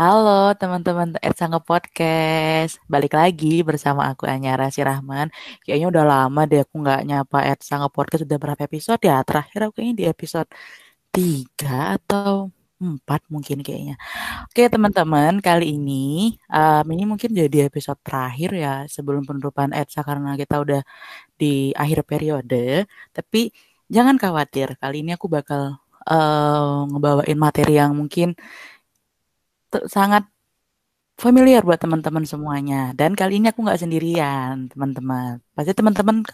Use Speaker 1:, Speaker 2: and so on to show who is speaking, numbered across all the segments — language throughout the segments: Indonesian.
Speaker 1: Halo teman-teman Ed Sangga Podcast. Balik lagi bersama aku Anyara Sirahman. Kayaknya udah lama deh aku nggak nyapa Ed Sangga Podcast. Udah berapa episode ya? Terakhir aku kayaknya di episode 3 atau 4 mungkin kayaknya. Oke teman-teman, kali ini um, ini mungkin jadi episode terakhir ya sebelum penutupan EDSA karena kita udah di akhir periode. Tapi jangan khawatir, kali ini aku bakal uh, ngebawain materi yang mungkin sangat familiar buat teman-teman semuanya. Dan kali ini aku nggak sendirian, teman-teman. Pasti teman-teman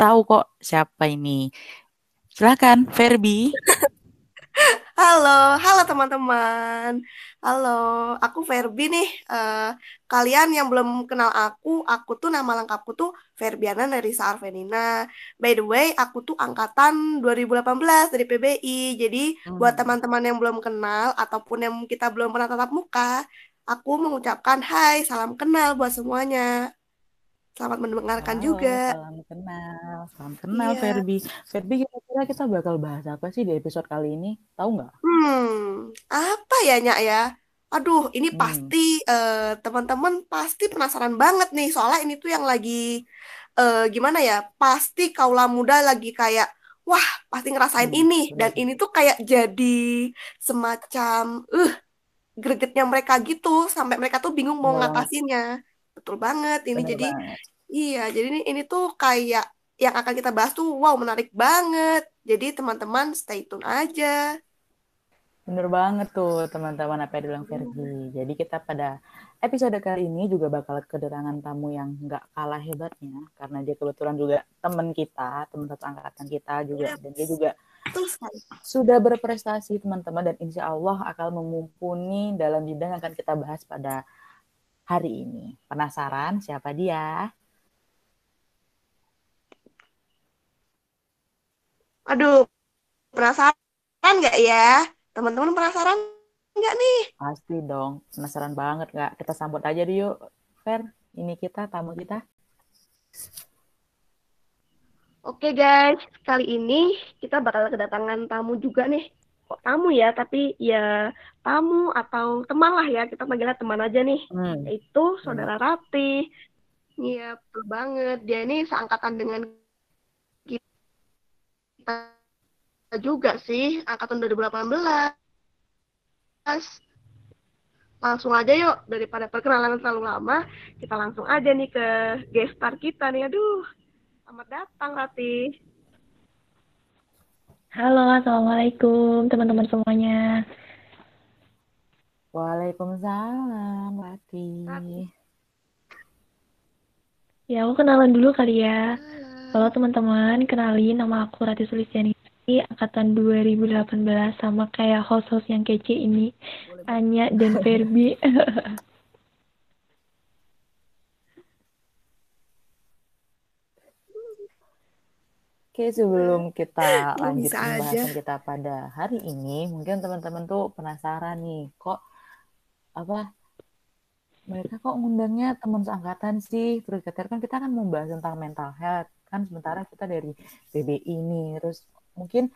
Speaker 1: tahu kok siapa ini. Silakan, Ferbi.
Speaker 2: Halo, halo teman-teman. Halo, aku Ferbi nih. Uh, kalian yang belum kenal aku, aku tuh nama lengkapku tuh Ferbiana Nerisa Arvenina. By the way, aku tuh angkatan 2018 dari PBI. Jadi hmm. buat teman-teman yang belum kenal ataupun yang kita belum pernah tatap muka, aku mengucapkan hai, salam kenal buat semuanya. Selamat mendengarkan
Speaker 1: Halo,
Speaker 2: juga.
Speaker 1: Salam kenal, salam kenal iya. Ferbi. Ferbi kira-kira kita bakal bahas apa sih di episode kali ini? Tahu nggak?
Speaker 2: Hmm, apa ya Nyak ya? Aduh, ini hmm. pasti uh, teman-teman pasti penasaran banget nih soalnya ini tuh yang lagi uh, gimana ya? Pasti kaula muda lagi kayak wah pasti ngerasain hmm, ini dan ini tuh kayak jadi semacam uh gregetnya mereka gitu sampai mereka tuh bingung mau oh. ngatasinnya. Betul banget ini Bener jadi banget. iya jadi ini ini tuh kayak yang akan kita bahas tuh wow menarik banget. Jadi teman-teman stay tune aja.
Speaker 1: Bener banget tuh teman-teman apa yang bilang Ferdi. Jadi kita pada episode kali ini juga bakal kedatangan tamu yang nggak kalah hebatnya karena dia kebetulan juga teman kita, teman satu angkatan kita juga yep. dan dia juga sudah berprestasi teman-teman dan insya Allah akan memumpuni dalam bidang yang akan kita bahas pada hari ini. Penasaran siapa dia?
Speaker 2: Aduh, penasaran nggak ya? Teman-teman penasaran nggak nih?
Speaker 1: Pasti dong, penasaran banget nggak? Kita sambut aja deh yuk, Fer. Ini kita, tamu kita.
Speaker 2: Oke guys, kali ini kita bakal kedatangan tamu juga nih kok tamu ya tapi ya tamu atau teman lah ya kita panggilnya teman aja nih. Hmm. itu saudara hmm. Rati iya betul banget. Dia ini seangkatan dengan kita juga sih angkatan 2018 langsung aja yuk daripada perkenalan terlalu lama kita langsung aja nih ke gestar kita nih. Aduh selamat datang Rati
Speaker 3: Halo, Assalamualaikum teman-teman semuanya.
Speaker 1: Waalaikumsalam, Rati.
Speaker 3: Ya, aku kenalan dulu kali ya. Halo teman-teman, kenalin nama aku Rati Sulistiani, angkatan 2018 sama kayak host-host yang kece ini, Anya dan Ferbi.
Speaker 1: Oke, sebelum kita lanjut pembahasan kita pada hari ini, mungkin teman-teman tuh penasaran nih, kok apa mereka kok ngundangnya teman seangkatan sih? Terus kan kita kan membahas tentang mental health, kan sementara kita dari BBI ini, terus mungkin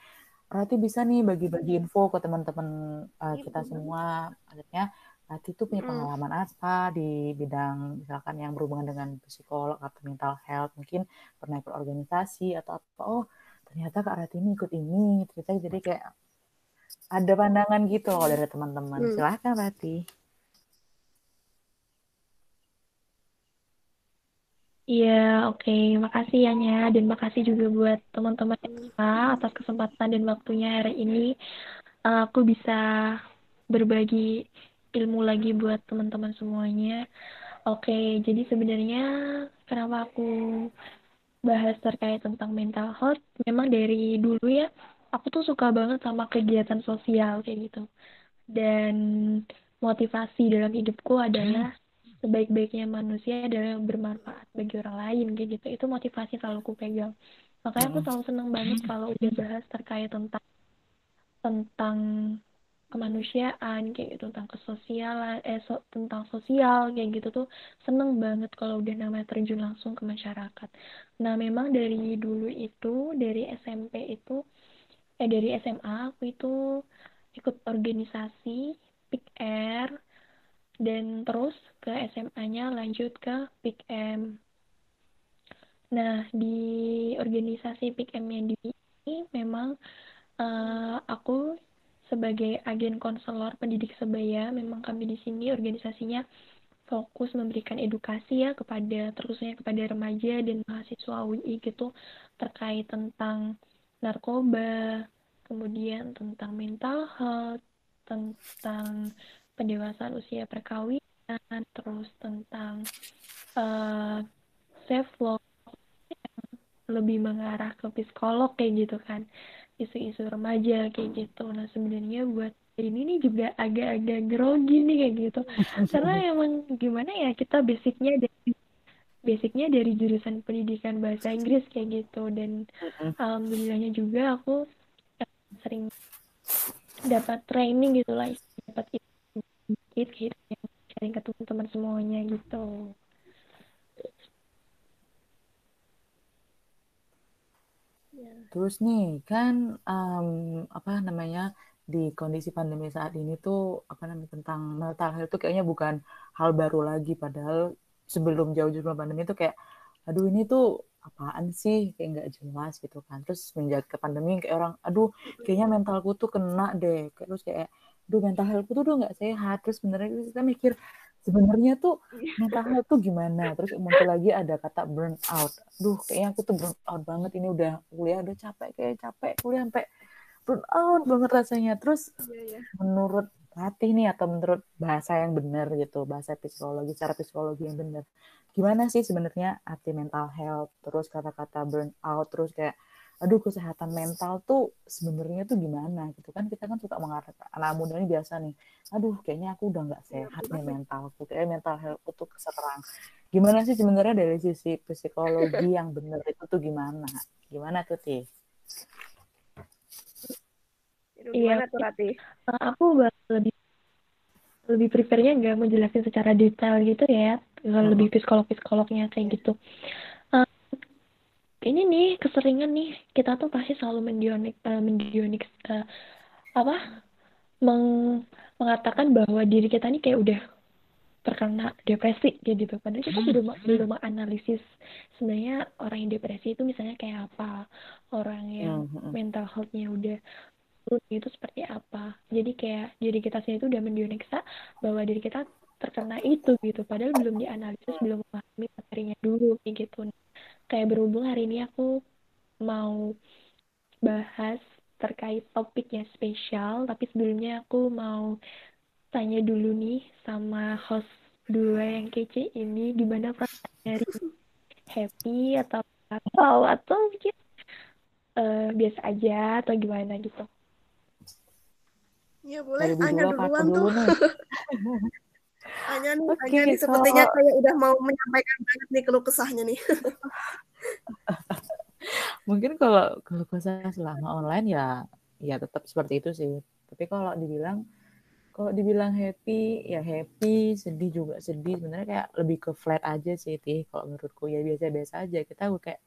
Speaker 1: Rati bisa nih bagi-bagi info ke teman-teman uh, kita semua, akhirnya Rati itu punya hmm. pengalaman hmm. apa di bidang misalkan yang berhubungan dengan psikolog atau mental health mungkin pernah ikut organisasi atau apa oh ternyata Kak Rati ini ikut ini cerita jadi kayak ada pandangan gitu loh dari teman-teman hmm. silahkan Rati
Speaker 3: Iya, oke. Okay. Makasih ya, Nya. Dan makasih juga buat teman-teman atas kesempatan dan waktunya hari ini. Uh, aku bisa berbagi ilmu lagi buat teman-teman semuanya. Oke, jadi sebenarnya kenapa aku bahas terkait tentang mental health, memang dari dulu ya, aku tuh suka banget sama kegiatan sosial kayak gitu. Dan motivasi dalam hidupku adalah sebaik-baiknya manusia adalah bermanfaat bagi orang lain kayak gitu. Itu motivasi selalu aku pegang. Makanya aku selalu seneng banget kalau udah bahas terkait tentang tentang kemanusiaan kayak gitu tentang kesosialan eh so, tentang sosial kayak gitu tuh seneng banget kalau udah namanya terjun langsung ke masyarakat nah memang dari dulu itu dari SMP itu eh dari SMA aku itu ikut organisasi Pick Air dan terus ke SMA-nya lanjut ke PIKM. Nah, di organisasi PIKM yang di ini memang uh, aku sebagai agen konselor pendidik sebaya, memang kami di sini organisasinya fokus memberikan edukasi ya kepada terusnya kepada remaja dan mahasiswa UI gitu terkait tentang narkoba, kemudian tentang mental health, tentang pendewasaan usia perkawinan, terus tentang uh, self love lebih mengarah ke psikolog kayak gitu kan isu-isu remaja kayak gitu. Nah sebenarnya buat ini nih juga agak-agak grogi nih kayak gitu. Karena emang gimana ya kita basicnya dari basicnya dari jurusan pendidikan bahasa Inggris kayak gitu. Dan alhamdulillahnya juga aku sering dapat training gitu lah dapat sedikit gitu sharing ke teman-teman semuanya gitu
Speaker 1: ya. Terus nih kan um, apa namanya di kondisi pandemi saat ini tuh apa namanya tentang mental health itu kayaknya bukan hal baru lagi. Padahal sebelum jauh sebelum pandemi itu kayak aduh ini tuh apaan sih? Kayak nggak jelas gitu kan. Terus menjaga pandemi kayak orang aduh kayaknya mentalku tuh kena deh. Terus kayak duh mental healthku tuh udah nggak sehat. Terus sebenarnya kita mikir sebenarnya tuh mental health tuh gimana? Terus muncul lagi ada kata burn out. Duh kayaknya aku tuh burn out banget. Ini udah kuliah udah capek kayak capek kuliah sampai burn out banget rasanya. Terus yeah, yeah. menurut hati nih atau menurut bahasa yang benar gitu bahasa psikologi cara psikologi yang benar gimana sih sebenarnya arti mental health? Terus kata-kata burn out terus kayak aduh kesehatan mental tuh sebenarnya tuh gimana gitu kan? Kita kan suka mengatakan anak muda ini biasa nih. Aduh kayaknya aku udah nggak iya, sehat nih mentalku. Kayak mental health tuh keserang. Gimana sih sebenarnya dari sisi psikologi yang benar itu tuh gimana? Gimana tuh ti?
Speaker 3: Iya, tuh Rati? Uh, aku lebih lebih prefernya nggak menjelaskan secara detail gitu ya, hmm. lebih psikolog psikolognya kayak gitu ini nih keseringan nih. Kita tuh pasti selalu mendionik uh, mendionik uh, apa? Meng, mengatakan bahwa diri kita nih kayak udah terkena depresi kayak gitu. Padahal kita belum belum menganalisis sebenarnya orang yang depresi itu misalnya kayak apa. Orang yang hmm, hmm. mental healthnya udah itu seperti apa. Jadi kayak diri kita sendiri itu udah mendioniksa bahwa diri kita terkena itu gitu. Padahal belum dianalisis belum memahami materinya dulu kayak gitu kayak berhubung hari ini aku mau bahas terkait topik yang spesial, tapi sebelumnya aku mau tanya dulu nih sama host dua yang kece ini gimana perasaan dari happy atau atau atau mungkin uh, biasa aja atau gimana gitu.
Speaker 2: Ya boleh, Anya duluan tuh. Anya nih, okay, Anya nih sepertinya kayak udah mau menyampaikan banget nih keluh kesahnya nih.
Speaker 1: Mungkin kalau keluh kesah selama online ya ya tetap seperti itu sih. Tapi kalau dibilang kalau dibilang happy ya happy, sedih juga sedih. Sebenarnya kayak lebih ke flat aja sih, Tih. Kalau menurutku ya biasa-biasa aja. Kita kayak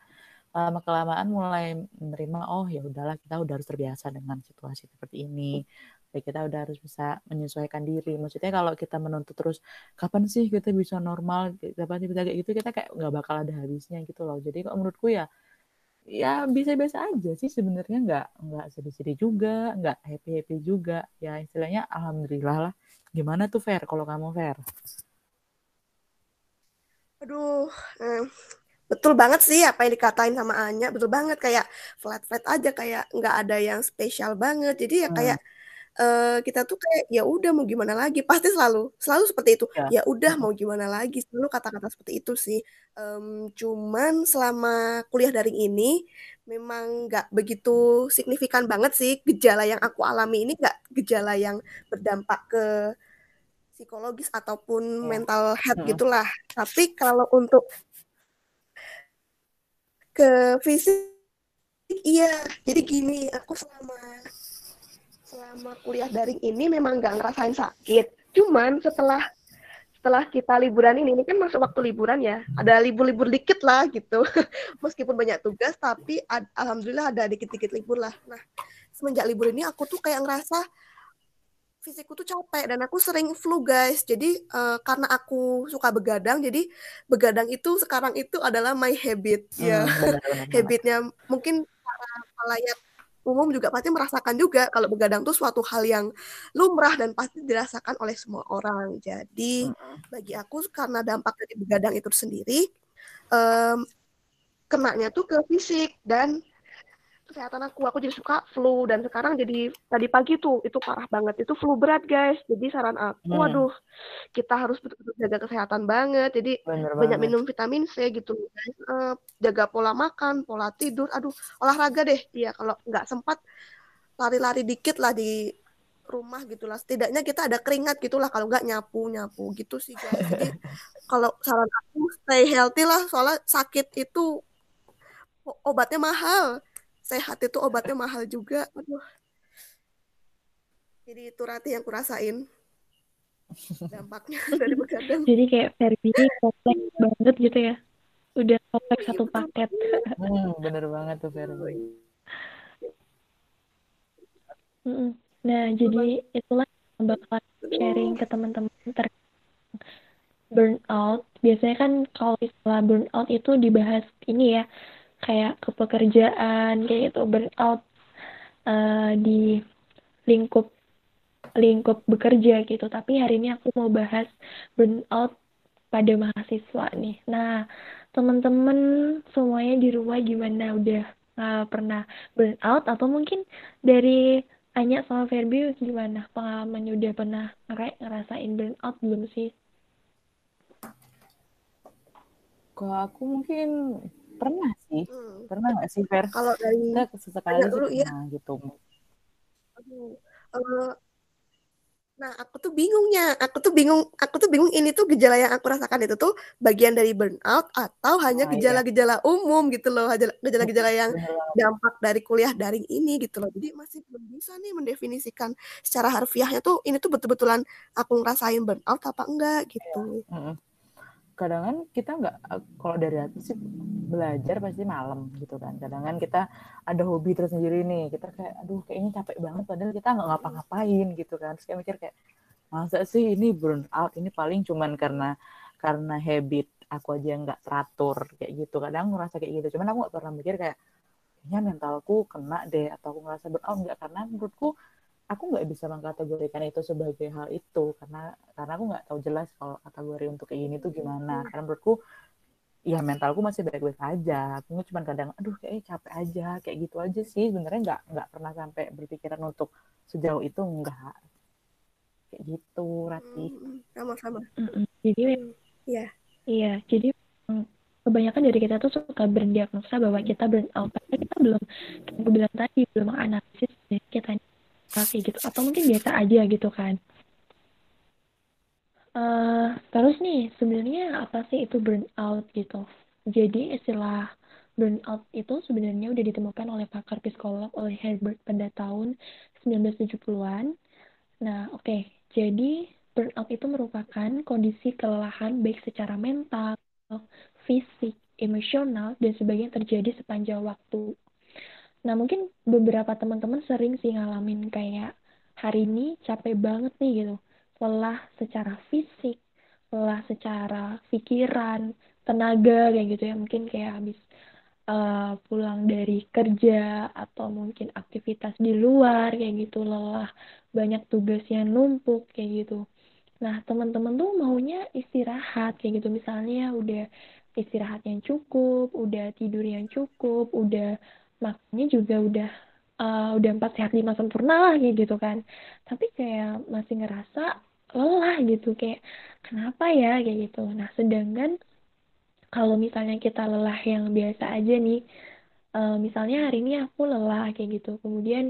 Speaker 1: lama kelamaan mulai menerima oh ya udahlah kita udah harus terbiasa dengan situasi seperti ini ya kita udah harus bisa menyesuaikan diri. Maksudnya kalau kita menuntut terus kapan sih kita bisa normal? Kapan sih bisa? Kayak gitu kita kayak nggak bakal ada habisnya gitu loh. Jadi kok menurutku ya ya bisa-biasa aja sih sebenarnya. Nggak nggak sedih-sedih juga nggak happy-happy juga. Ya istilahnya alhamdulillah lah. Gimana tuh fair kalau kamu fair
Speaker 2: aduh eh, betul banget sih apa yang dikatain sama Anya. Betul banget. Kayak flat flat aja kayak nggak ada yang spesial banget. Jadi ya kayak hmm uh, kita tuh kayak ya udah mau gimana lagi? Pasti selalu selalu seperti itu. Ya, ya udah mau gimana lagi? Selalu kata-kata seperti itu sih. Um, cuman selama kuliah daring ini memang nggak begitu signifikan banget sih gejala yang aku alami ini nggak gejala yang berdampak ke psikologis ataupun ya. mental health hmm. gitulah. Tapi kalau untuk ke fisik iya. Jadi gini aku selama selama kuliah daring ini memang nggak ngerasain sakit. Cuman setelah setelah kita liburan ini, ini kan masuk waktu liburan ya, ada libur-libur dikit lah gitu. Meskipun banyak tugas, tapi ad, alhamdulillah ada dikit-dikit libur lah. Nah, semenjak libur ini aku tuh kayak ngerasa fisikku tuh capek dan aku sering flu guys. Jadi uh, karena aku suka begadang, jadi begadang itu sekarang itu adalah my habit hmm, ya. Habitnya mungkin para pelayat umum juga pasti merasakan juga kalau begadang tuh suatu hal yang lumrah dan pasti dirasakan oleh semua orang. Jadi hmm. bagi aku karena dampak dari begadang itu sendiri um, kenanya tuh ke fisik dan kesehatan aku aku jadi suka flu. Dan sekarang jadi tadi pagi tuh itu parah banget. Itu flu berat guys. Jadi saran aku hmm. waduh kita harus betul-betul jaga kesehatan banget. Jadi Bener banyak banget. minum vitamin C gitu guys. Uh, jaga pola makan pola tidur. Aduh olahraga deh. Ya kalau nggak sempat lari-lari dikit lah di rumah gitulah. Setidaknya kita ada keringat gitulah. Kalau nggak nyapu nyapu gitu sih guys. Jadi kalau saran aku stay healthy lah. Soalnya sakit itu obatnya mahal sehat itu obatnya mahal juga. Aduh. Jadi itu rati yang kurasain. Dampaknya dari begadang.
Speaker 3: Jadi kayak Ferbi kompleks banget gitu ya. Udah kompleks satu iya, paket.
Speaker 1: Hmm, bener banget tuh Ferbi
Speaker 3: nah jadi itulah bakal sharing ke teman-teman ter burnout. Biasanya kan kalau istilah burnout itu dibahas ini ya kayak kepekerjaan kayak gitu burnout uh, di lingkup lingkup bekerja gitu. Tapi hari ini aku mau bahas burnout pada mahasiswa nih. Nah teman-teman semuanya di rumah gimana? Udah uh, pernah burnout? Atau mungkin dari Anya sama Ferbi gimana? Pengalamannya udah pernah ngerasain burnout belum sih?
Speaker 1: Kalau aku mungkin Pernah sih. Hmm. Pernah nggak sih, Fer?
Speaker 2: Kalau dari
Speaker 1: Enggak, sesekali sih dulu, ya. gitu.
Speaker 2: Aduh, uh, nah, aku tuh bingungnya. Aku tuh bingung. Aku tuh bingung ini tuh gejala yang aku rasakan itu tuh bagian dari burnout atau hanya ah, iya. gejala-gejala iya. umum gitu loh, gejala-gejala yang dampak dari kuliah daring ini gitu loh. Jadi masih belum bisa nih mendefinisikan secara harfiahnya tuh ini tuh betul-betulan aku ngerasain burnout apa enggak gitu.
Speaker 1: Iya kadang kan kita nggak kalau dari aku sih belajar pasti malam gitu kan. Kadang kan kita ada hobi tersendiri nih kita kayak aduh kayaknya capek banget padahal kita nggak ngapa-ngapain gitu kan. Terus kayak mikir kayak masa sih ini burn out? Ini paling cuman karena karena habit aku aja nggak teratur kayak gitu. Kadang ngerasa kayak gitu cuman aku nggak pernah mikir kayak kayaknya mentalku kena deh atau aku ngerasa burn out. Nggak karena menurutku aku nggak bisa mengkategorikan itu sebagai hal itu karena karena aku nggak tahu jelas kalau kategori untuk kayak gini tuh gimana. Karena menurutku ya mentalku masih baik-baik aja. Aku cuma kadang aduh kayaknya capek aja kayak gitu aja sih. Sebenarnya nggak nggak pernah sampai berpikiran untuk sejauh itu enggak kayak gitu Rati
Speaker 2: sama-sama.
Speaker 3: Jadi iya. Iya jadi kebanyakan dari kita tuh suka berdiagnosa bahwa kita burn out tapi kita belum kayak aku bilang tadi belum menganalisis kita kayak gitu. Atau mungkin biasa aja gitu kan. Uh, terus nih sebenarnya apa sih itu burnout gitu? Jadi istilah burnout itu sebenarnya udah ditemukan oleh pakar psikolog oleh Herbert pada tahun 1970-an nah oke. Okay. jadi burnout itu merupakan kondisi kelelahan baik secara mental fisik emosional dan sebagainya terjadi sepanjang waktu Nah, mungkin beberapa teman-teman sering sih ngalamin kayak hari ini capek banget nih gitu. Lelah secara fisik, lelah secara pikiran, tenaga kayak gitu ya. Mungkin kayak habis uh, pulang dari kerja atau mungkin aktivitas di luar kayak gitu, lelah, banyak tugas yang numpuk kayak gitu. Nah, teman-teman tuh maunya istirahat kayak gitu. Misalnya udah istirahat yang cukup, udah tidur yang cukup, udah makannya juga udah uh, udah empat sehat lima sempurna lah kayak gitu kan. Tapi kayak masih ngerasa lelah gitu kayak kenapa ya? kayak gitu. Nah sedangkan kalau misalnya kita lelah yang biasa aja nih uh, misalnya hari ini aku lelah kayak gitu. Kemudian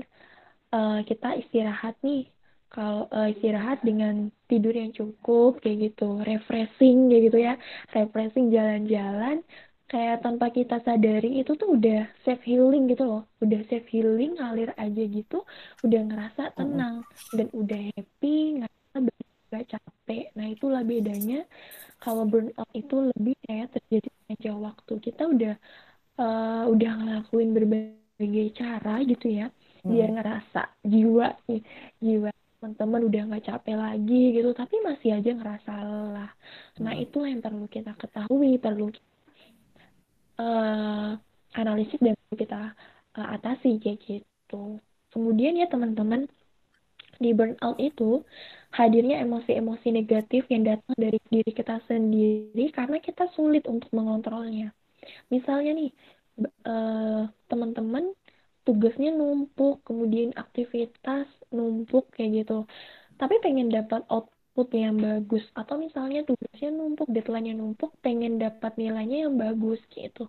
Speaker 3: uh, kita istirahat nih. Kalau uh, istirahat dengan tidur yang cukup kayak gitu. Refreshing kayak gitu ya. Refreshing jalan-jalan kayak tanpa kita sadari itu tuh udah self healing gitu loh. Udah self healing ngalir aja gitu udah ngerasa tenang dan udah happy ngerasa gak capek. Nah itulah bedanya kalau burnout itu lebih kayak terjadi aja. Waktu kita udah uh, udah ngelakuin berbagai cara gitu ya biar ngerasa jiwa jiwa teman-teman udah nggak capek lagi gitu tapi masih aja ngerasa lelah. Nah itulah yang perlu kita ketahui perlu uh, analisis dan kita uh, atasi kayak gitu kemudian ya teman-teman di burnout itu hadirnya emosi-emosi negatif yang datang dari diri kita sendiri karena kita sulit untuk mengontrolnya misalnya nih uh, teman-teman tugasnya numpuk, kemudian aktivitas numpuk kayak gitu. Tapi pengen dapat output yang bagus atau misalnya tugasnya numpuk, deadline-nya numpuk, pengen dapat nilainya yang bagus gitu.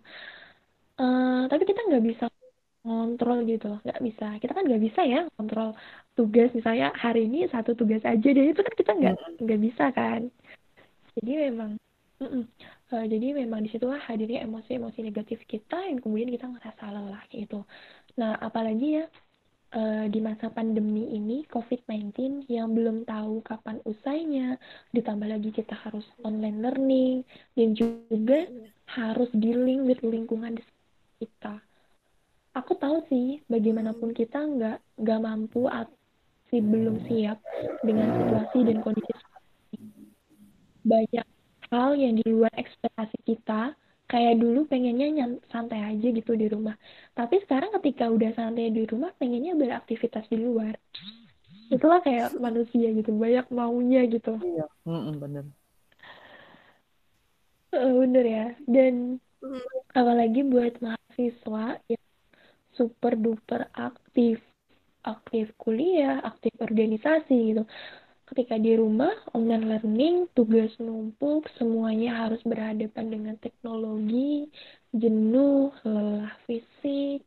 Speaker 3: Uh, tapi kita nggak bisa ngontrol gitu, nggak bisa. Kita kan nggak bisa ya kontrol tugas misalnya hari ini satu tugas aja, jadi itu kan kita nggak nggak bisa kan. Jadi memang Mm -mm. Uh, jadi memang di situlah hadirnya emosi-emosi negatif kita yang kemudian kita ngerasa lelah gitu. Nah, apalagi ya uh, di masa pandemi ini COVID-19 yang belum tahu kapan usainya, ditambah lagi kita harus online learning dan juga harus dealing with lingkungan di kita. Aku tahu sih bagaimanapun kita nggak nggak mampu atau sih belum siap dengan situasi dan kondisi banyak hal yang di luar ekspektasi kita kayak dulu pengennya santai aja gitu di rumah. Tapi sekarang ketika udah santai di rumah pengennya beraktivitas di luar. Itulah kayak manusia gitu banyak maunya gitu.
Speaker 1: Iya. Mm bener.
Speaker 3: Uh, bener ya. Dan apalagi buat mahasiswa yang super duper aktif aktif kuliah aktif organisasi gitu ketika di rumah online learning tugas numpuk semuanya harus berhadapan dengan teknologi jenuh lelah fisik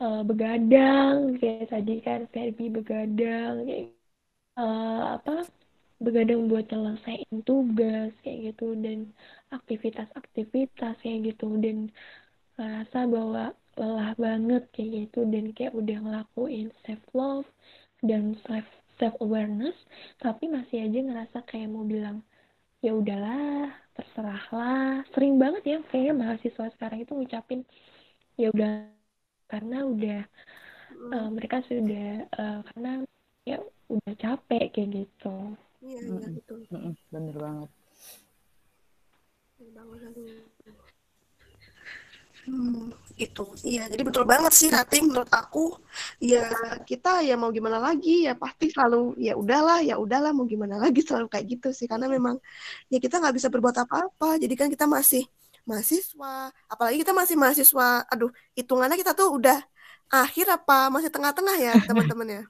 Speaker 3: uh, begadang kayak tadi kan Ferbi begadang kayak uh, apa begadang buat nyelesain tugas kayak gitu dan aktivitas-aktivitas kayak gitu dan merasa bahwa lelah banget kayak gitu dan kayak udah ngelakuin self love dan self self awareness tapi masih aja ngerasa kayak mau bilang ya udahlah terserahlah. Sering banget ya kayaknya mahasiswa sekarang itu ngucapin ya udah karena udah uh, mereka sudah uh, karena ya udah capek kayak gitu.
Speaker 2: Iya iya betul.
Speaker 1: bener banget.
Speaker 2: Bener banget Hmm, itu. Iya jadi betul banget sih Rati menurut aku. Ya kita ya mau gimana lagi ya pasti selalu ya udahlah ya udahlah mau gimana lagi selalu kayak gitu sih. Karena memang ya kita nggak bisa berbuat apa-apa. Jadi kan kita masih mahasiswa apalagi kita masih mahasiswa aduh hitungannya kita tuh udah akhir apa masih tengah-tengah ya teman-teman ya?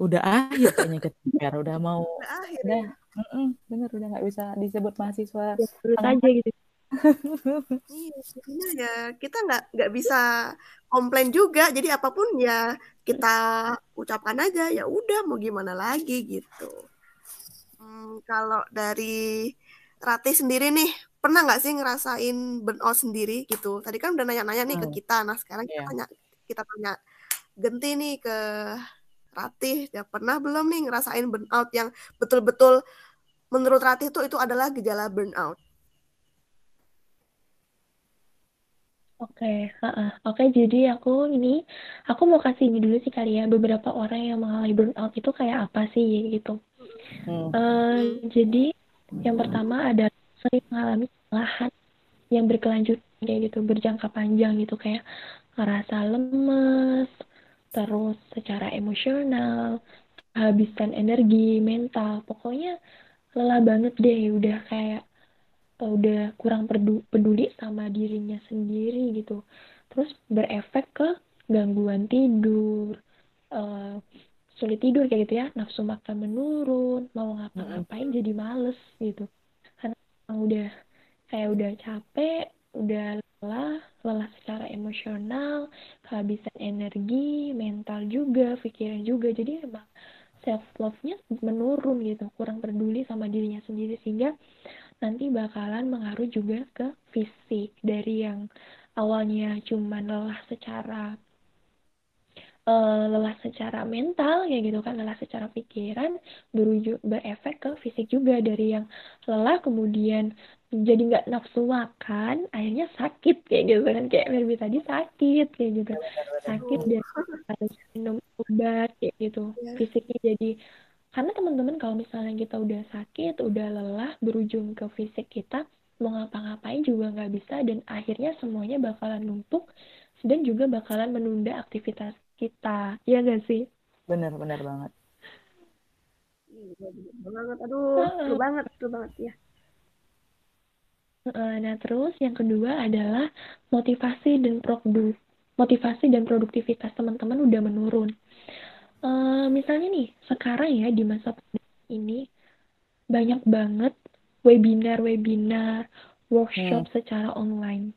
Speaker 1: Udah akhir kayaknya kita udah mau
Speaker 2: udah akhir
Speaker 1: udah mm -mm, bener udah nggak bisa disebut mahasiswa
Speaker 3: ya, terus aja gitu
Speaker 2: iya ya kita nggak nggak bisa komplain juga jadi apa pun ya kita ucapkan aja ya udah mau gimana lagi gitu hmm, kalau dari Rati sendiri nih pernah nggak sih ngerasain burnout sendiri gitu tadi kan udah nanya-nanya nih hmm. ke kita nah sekarang yeah. kita tanya kita tanya Genti nih ke Ratih ya pernah belum nih ngerasain burnout yang betul-betul menurut Ratih itu itu adalah gejala burnout
Speaker 3: Oke, okay, oke. Okay, jadi aku ini, aku mau kasih ini dulu sih kali ya beberapa orang yang mengalami burnout itu kayak apa sih gitu. Hmm. Uh, jadi yang pertama ada sering mengalami kelelahan yang berkelanjutan kayak gitu, berjangka panjang gitu kayak ngerasa lemes, terus secara emosional, kehabisan energi, mental, pokoknya lelah banget deh, udah kayak udah kurang peduli sama dirinya sendiri gitu. Terus berefek ke gangguan tidur uh, sulit tidur kayak gitu ya. Nafsu makan menurun mau ngapa-ngapain jadi males gitu. Karena udah kayak udah capek udah lelah lelah secara emosional kehabisan energi mental juga pikiran juga. Jadi emang self love-nya menurun gitu. Kurang peduli sama dirinya sendiri sehingga nanti bakalan mengaruh juga ke fisik dari yang awalnya cuma lelah secara uh, lelah secara mental ya gitu kan lelah secara pikiran berujung berefek ke fisik juga. Dari yang lelah kemudian jadi nggak nafsu makan akhirnya sakit kayak gitu kan. Kayak Merbi tadi sakit kayak gitu. Sakit dan harus minum obat kayak gitu. Fisiknya jadi karena teman-teman kalau misalnya kita udah sakit udah lelah berujung ke fisik kita mau ngapa-ngapain juga nggak bisa dan akhirnya semuanya bakalan numpuk dan juga bakalan menunda aktivitas kita. Ya gak sih?
Speaker 1: Benar-benar banget.
Speaker 2: Iya, banget aduh seru banget. seru banget ya
Speaker 3: Nah, terus yang kedua adalah motivasi dan produ motivasi dan produktivitas teman-teman udah menurun. Uh, misalnya nih, sekarang ya di masa pandemi ini banyak banget webinar-webinar, workshop hmm. secara online.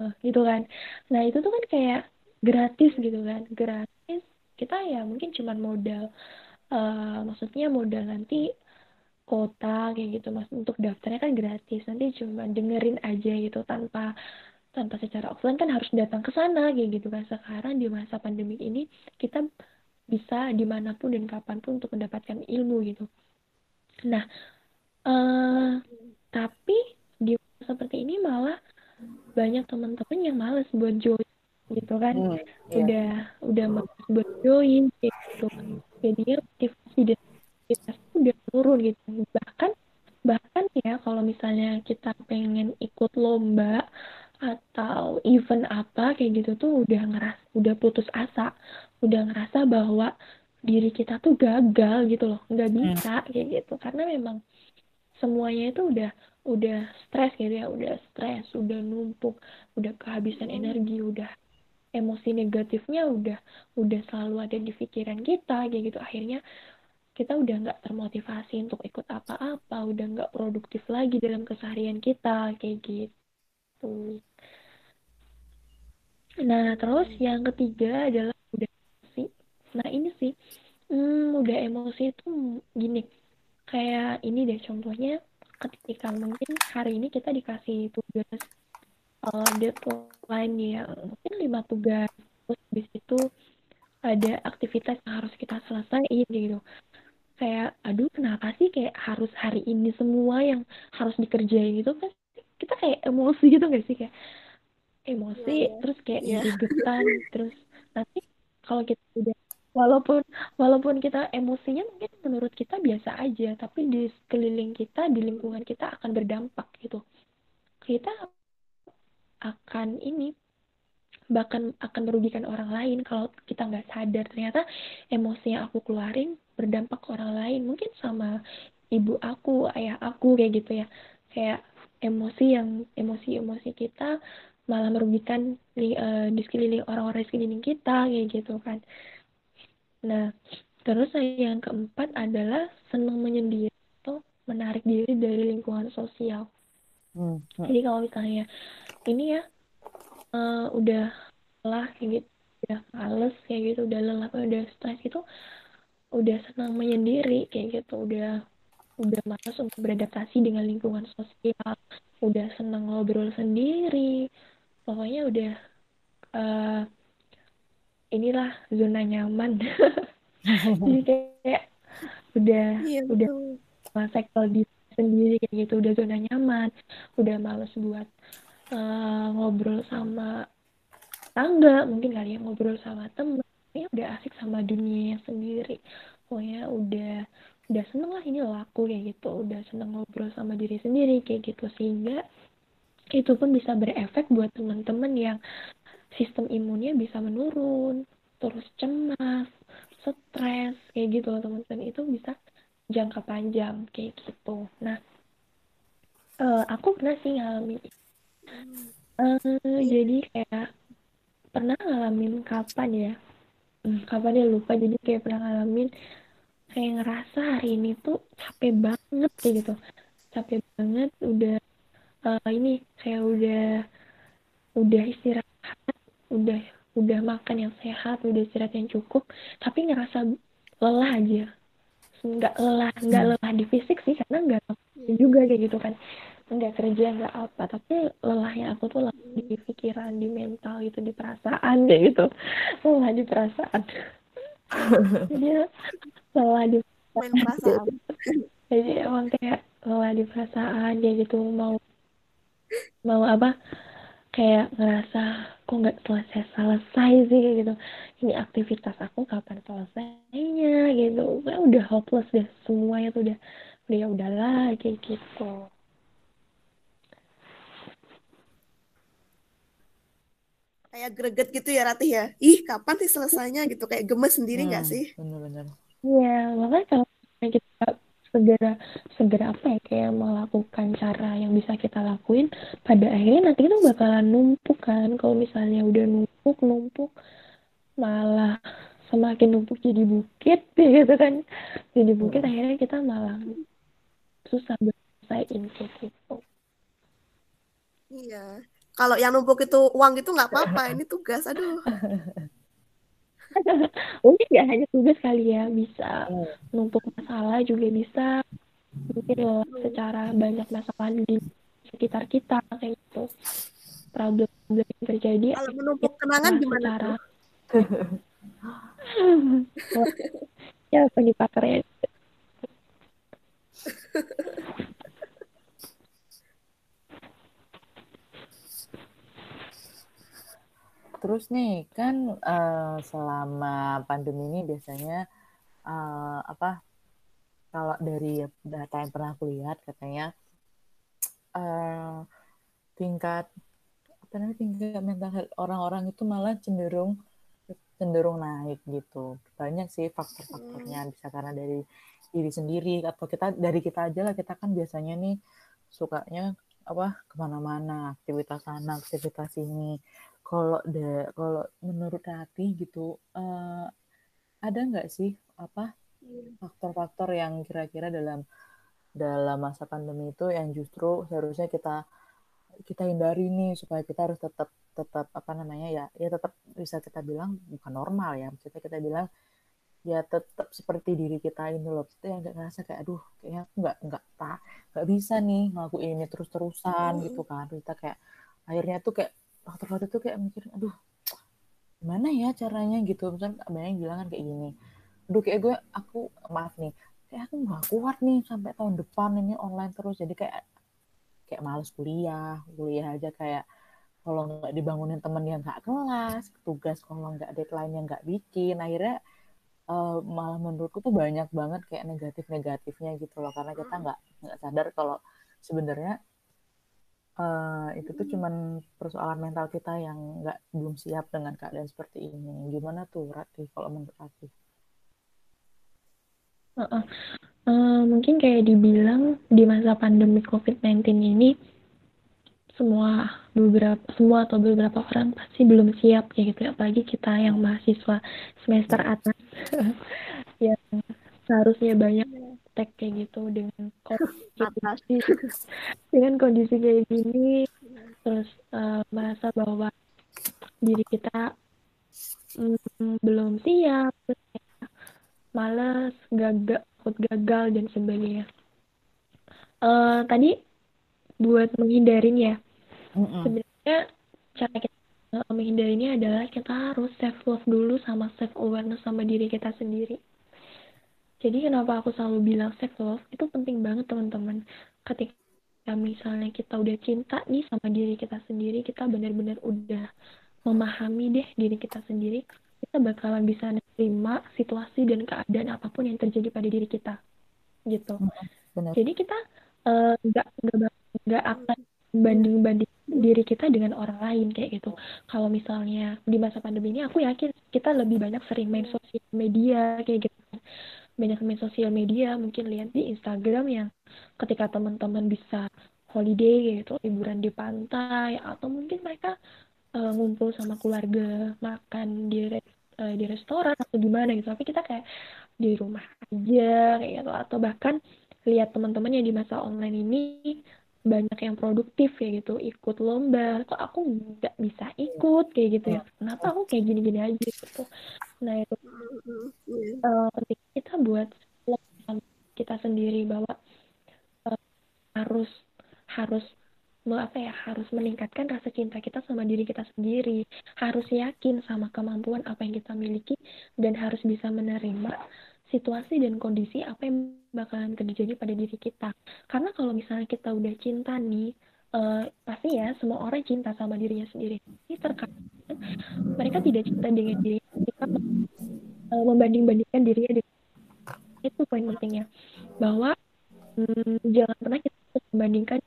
Speaker 3: Uh, gitu kan. Nah, itu tuh kan kayak gratis gitu kan. Gratis. Kita ya mungkin cuma modal uh, maksudnya modal nanti kota kayak gitu mas untuk daftarnya kan gratis nanti cuma dengerin aja gitu tanpa tanpa secara offline kan harus datang ke sana kayak gitu kan. Sekarang di masa pandemi ini kita bisa di mana pun dan kapan pun untuk mendapatkan ilmu gitu. Nah uh, tapi di masa seperti ini malah banyak teman-teman yang males buat join gitu kan. Hmm, yeah. udah udah males buat join gitu. Jadinya motivasi dan kita udah turun gitu. Bahkan bahkan ya kalau misalnya kita pengen ikut lomba atau event apa kayak gitu tuh udah ngeras udah putus asa udah ngerasa bahwa diri kita tuh gagal gitu loh nggak hmm. bisa hmm. kayak gitu karena memang semuanya itu udah udah stres gitu ya udah stres udah numpuk udah kehabisan hmm. energi udah emosi negatifnya udah udah selalu ada di pikiran kita kayak gitu akhirnya kita udah nggak termotivasi untuk ikut apa-apa udah nggak produktif lagi dalam keseharian kita kayak gitu nah terus yang ketiga adalah udah emosi. Nah ini sih hmm, udah emosi itu gini. Kayak ini deh contohnya ketika mungkin hari ini kita dikasih tugas uh, deadline yang mungkin lima tugas terus habis itu ada aktivitas yang harus kita selesaiin gitu. Kayak aduh kenapa sih kayak harus hari ini semua yang harus dikerjain gitu kan kita kayak emosi gitu gak sih kayak emosi yeah, terus kayak yeah. gregetan terus nanti kalau kita udah walaupun walaupun kita emosinya mungkin menurut kita biasa aja tapi di sekeliling kita di lingkungan kita akan berdampak gitu. Kita akan ini bahkan akan merugikan orang lain kalau kita nggak sadar. Ternyata emosi yang aku keluarin berdampak ke orang lain. Mungkin sama ibu aku ayah aku kayak gitu ya. Kayak emosi yang emosi-emosi kita malah merugikan di, uh, di sekeliling orang-orang di sekeliling kita kayak gitu kan nah terus yang keempat adalah senang menyendiri atau menarik diri dari lingkungan sosial hmm. hmm. jadi kalau misalnya ini ya uh, udah lelah kayak gitu udah males kayak gitu udah lelah udah stres gitu udah senang menyendiri kayak gitu udah udah malas untuk beradaptasi dengan lingkungan sosial udah senang ngobrol sendiri pokoknya udah uh, inilah zona nyaman. Jadi kayak udah iya, udah sektor di sendiri kayak gitu. Udah zona nyaman udah males buat uh, ngobrol sama tangga mungkin kali ya ngobrol sama temen. Ini udah asik sama dunia sendiri. Pokoknya udah udah seneng lah ini laku kayak gitu. Udah seneng ngobrol sama diri sendiri kayak gitu. Sehingga itu pun bisa berefek buat teman-teman yang sistem imunnya bisa menurun terus cemas stres kayak gitu loh teman-teman. Itu bisa jangka panjang kayak gitu. Nah uh, aku pernah sih ngalamin uh, jadi kayak pernah ngalamin kapan ya? Hmm, kapan dia lupa. Jadi kayak pernah ngalamin kayak ngerasa hari ini tuh capek banget kayak gitu. Capek banget udah uh, ini kayak udah udah istirahat udah udah makan yang sehat udah istirahat yang cukup tapi ngerasa lelah aja. Nggak lelah nggak hmm. lelah di fisik sih karena nggak juga kayak gitu kan. Nggak kerja nggak apa tapi lelahnya aku tuh lelah di pikiran di mental gitu di perasaan kayak gitu. Lelah di perasaan. Jadi lelah di perasaan. Jadi emang kayak lelah di perasaan kayak gitu mau mau apa? Kayak ngerasa kok nggak selesai selesai sih? Kayak gitu. Ini aktivitas aku kapan selesainya? Gitu. Kayak udah hopeless deh semuanya tuh udah udah ya udahlah kayak gitu.
Speaker 2: Kayak greget gitu ya Ratih ya? Ih kapan sih selesainya? Gitu. Kayak gemes sendiri nggak
Speaker 1: Hmm,
Speaker 2: sih?
Speaker 1: bener-bener.
Speaker 3: Iya, makanya kalau kita segera segera apa ya kayak melakukan cara yang bisa kita lakuin, pada akhirnya nanti itu bakalan numpuk kan. Kalau misalnya udah numpuk numpuk, malah semakin numpuk jadi bukit gitu kan. Jadi bukit akhirnya kita malah susah kayak gitu.
Speaker 2: iya kalau yang numpuk itu uang itu nggak apa-apa ini tugas aduh
Speaker 3: Mungkin nggak hanya tugas kali ya, bisa
Speaker 1: Hmm.
Speaker 3: numpuk masalah juga bisa. Mungkin lelah secara banyak masalah di sekitar kita kayak gitu. Problem-problem yang terjadi
Speaker 2: kalau menumpuk kenangan
Speaker 3: nah,
Speaker 2: gimana tuh
Speaker 3: ya apa nih pakarnya
Speaker 1: Terus nih kan eh, selama pandemi ini biasanya eh, apa kalau dari data yang pernah aku lihat katanya eh, tingkat apa namanya tingkat mental health orang-orang itu malah cenderung cenderung naik gitu. Banyak sih faktor-faktornya
Speaker 2: Hmm,
Speaker 1: bisa karena dari diri sendiri atau kita dari kita aja lah kita kan biasanya nih sukanya apa ke mana-mana aktivitas sana aktivitas sini kalau de kalau menurut Rati gitu eh, ada nggak sih apa faktor-faktor yang kira-kira dalam dalam masa pandemi itu yang justru seharusnya kita kita hindari nih supaya kita harus tetap tetap apa namanya ya ya tetap bisa kita bilang bukan normal ya maksudnya kita bilang ya tetap seperti diri kita ini loh itu yang nggak ngerasa kayak aduh kayaknya aku nggak nggak tak nggak bisa nih ngelakuin ini terus-terusan gitu kan kita kayak akhirnya tuh kayak faktor-faktor itu kayak mikir aduh gimana ya caranya? Gitu. Misalnya banyak yang bilang kan kayak gini aduh kayak gue aku maaf nih kayak aku nggak kuat nih sampai tahun depan ini online terus. Jadi kayak kayak males kuliah kuliah aja kayak kalau nggak dibangunin temen yang nggak kelas tugas kalau nggak deadline yang nggak bikin akhirnya uh, malah menurutku tuh banyak banget kayak negatif-negatifnya gitu loh karena kita nggak nggak sadar kalau sebenarnya uh, itu tuh cuman persoalan mental kita yang nggak belum siap dengan keadaan seperti ini. Gimana tuh Rati kalau menurut Rati?
Speaker 3: Uh-uh. Uh, mungkin kayak dibilang di masa pandemi COVID-19 ini semua beberapa semua atau beberapa orang pasti belum siap kayak gitu. Ya apalagi kita yang mahasiswa semester atas yang seharusnya banyak tek kayak gitu dengan kondisi dengan kondisi kayak gini terus uh, merasa bahwa diri kita mm, belum siap terus malas gagal takut gagal dan sebagainya. Uh, tadi buat menghindarin ya
Speaker 1: Mm-mm.
Speaker 3: sebenarnya cara kita menghindarinya adalah kita harus self love dulu sama self awareness sama diri kita sendiri jadi kenapa aku selalu bilang self love? Itu penting banget teman-teman. Ketika misalnya kita udah cinta nih sama diri kita sendiri kita benar-benar udah memahami deh diri kita sendiri kita bakalan bisa nerima situasi dan keadaan apa pun yang terjadi pada diri kita gitu.
Speaker 1: Benar.
Speaker 3: jadi kita nggak uh, nggak akan banding banding diri kita dengan orang lain kayak gitu. Kalau misalnya di masa pandemi ini aku yakin kita lebih banyak sering main sosial media kayak gitu banyak main sosial media mungkin lihat di Instagram yang ketika teman-teman bisa holiday gitu liburan di pantai atau mungkin mereka uh, ngumpul sama keluarga makan di uh, di restoran atau gimana gitu. Tapi kita kayak di rumah aja kayak gitu. Atau bahkan lihat teman-teman yang di masa online ini banyak yang produktif ya gitu ikut lomba kok aku nggak bisa ikut kayak gitu ya. Kenapa aku kayak gini-gini aja gitu? Nah itu uh, kita buat kita sendiri bahwa uh, harus harus apa ya harus meningkatkan rasa cinta kita sama diri kita sendiri. Harus yakin sama kemampuan apa yang kita miliki dan harus bisa menerima situasi dan kondisi apa yang bakalan terjadi pada diri kita. Karena kalau misalnya kita udah cinta nih uh, pasti ya semua orang cinta sama dirinya sendiri. Ini terkadang mereka tidak cinta dengan diri mereka. Uh, membanding-bandingkan dirinya dengan itu poin pentingnya. Bahwa hmm, jangan pernah kita membandingkan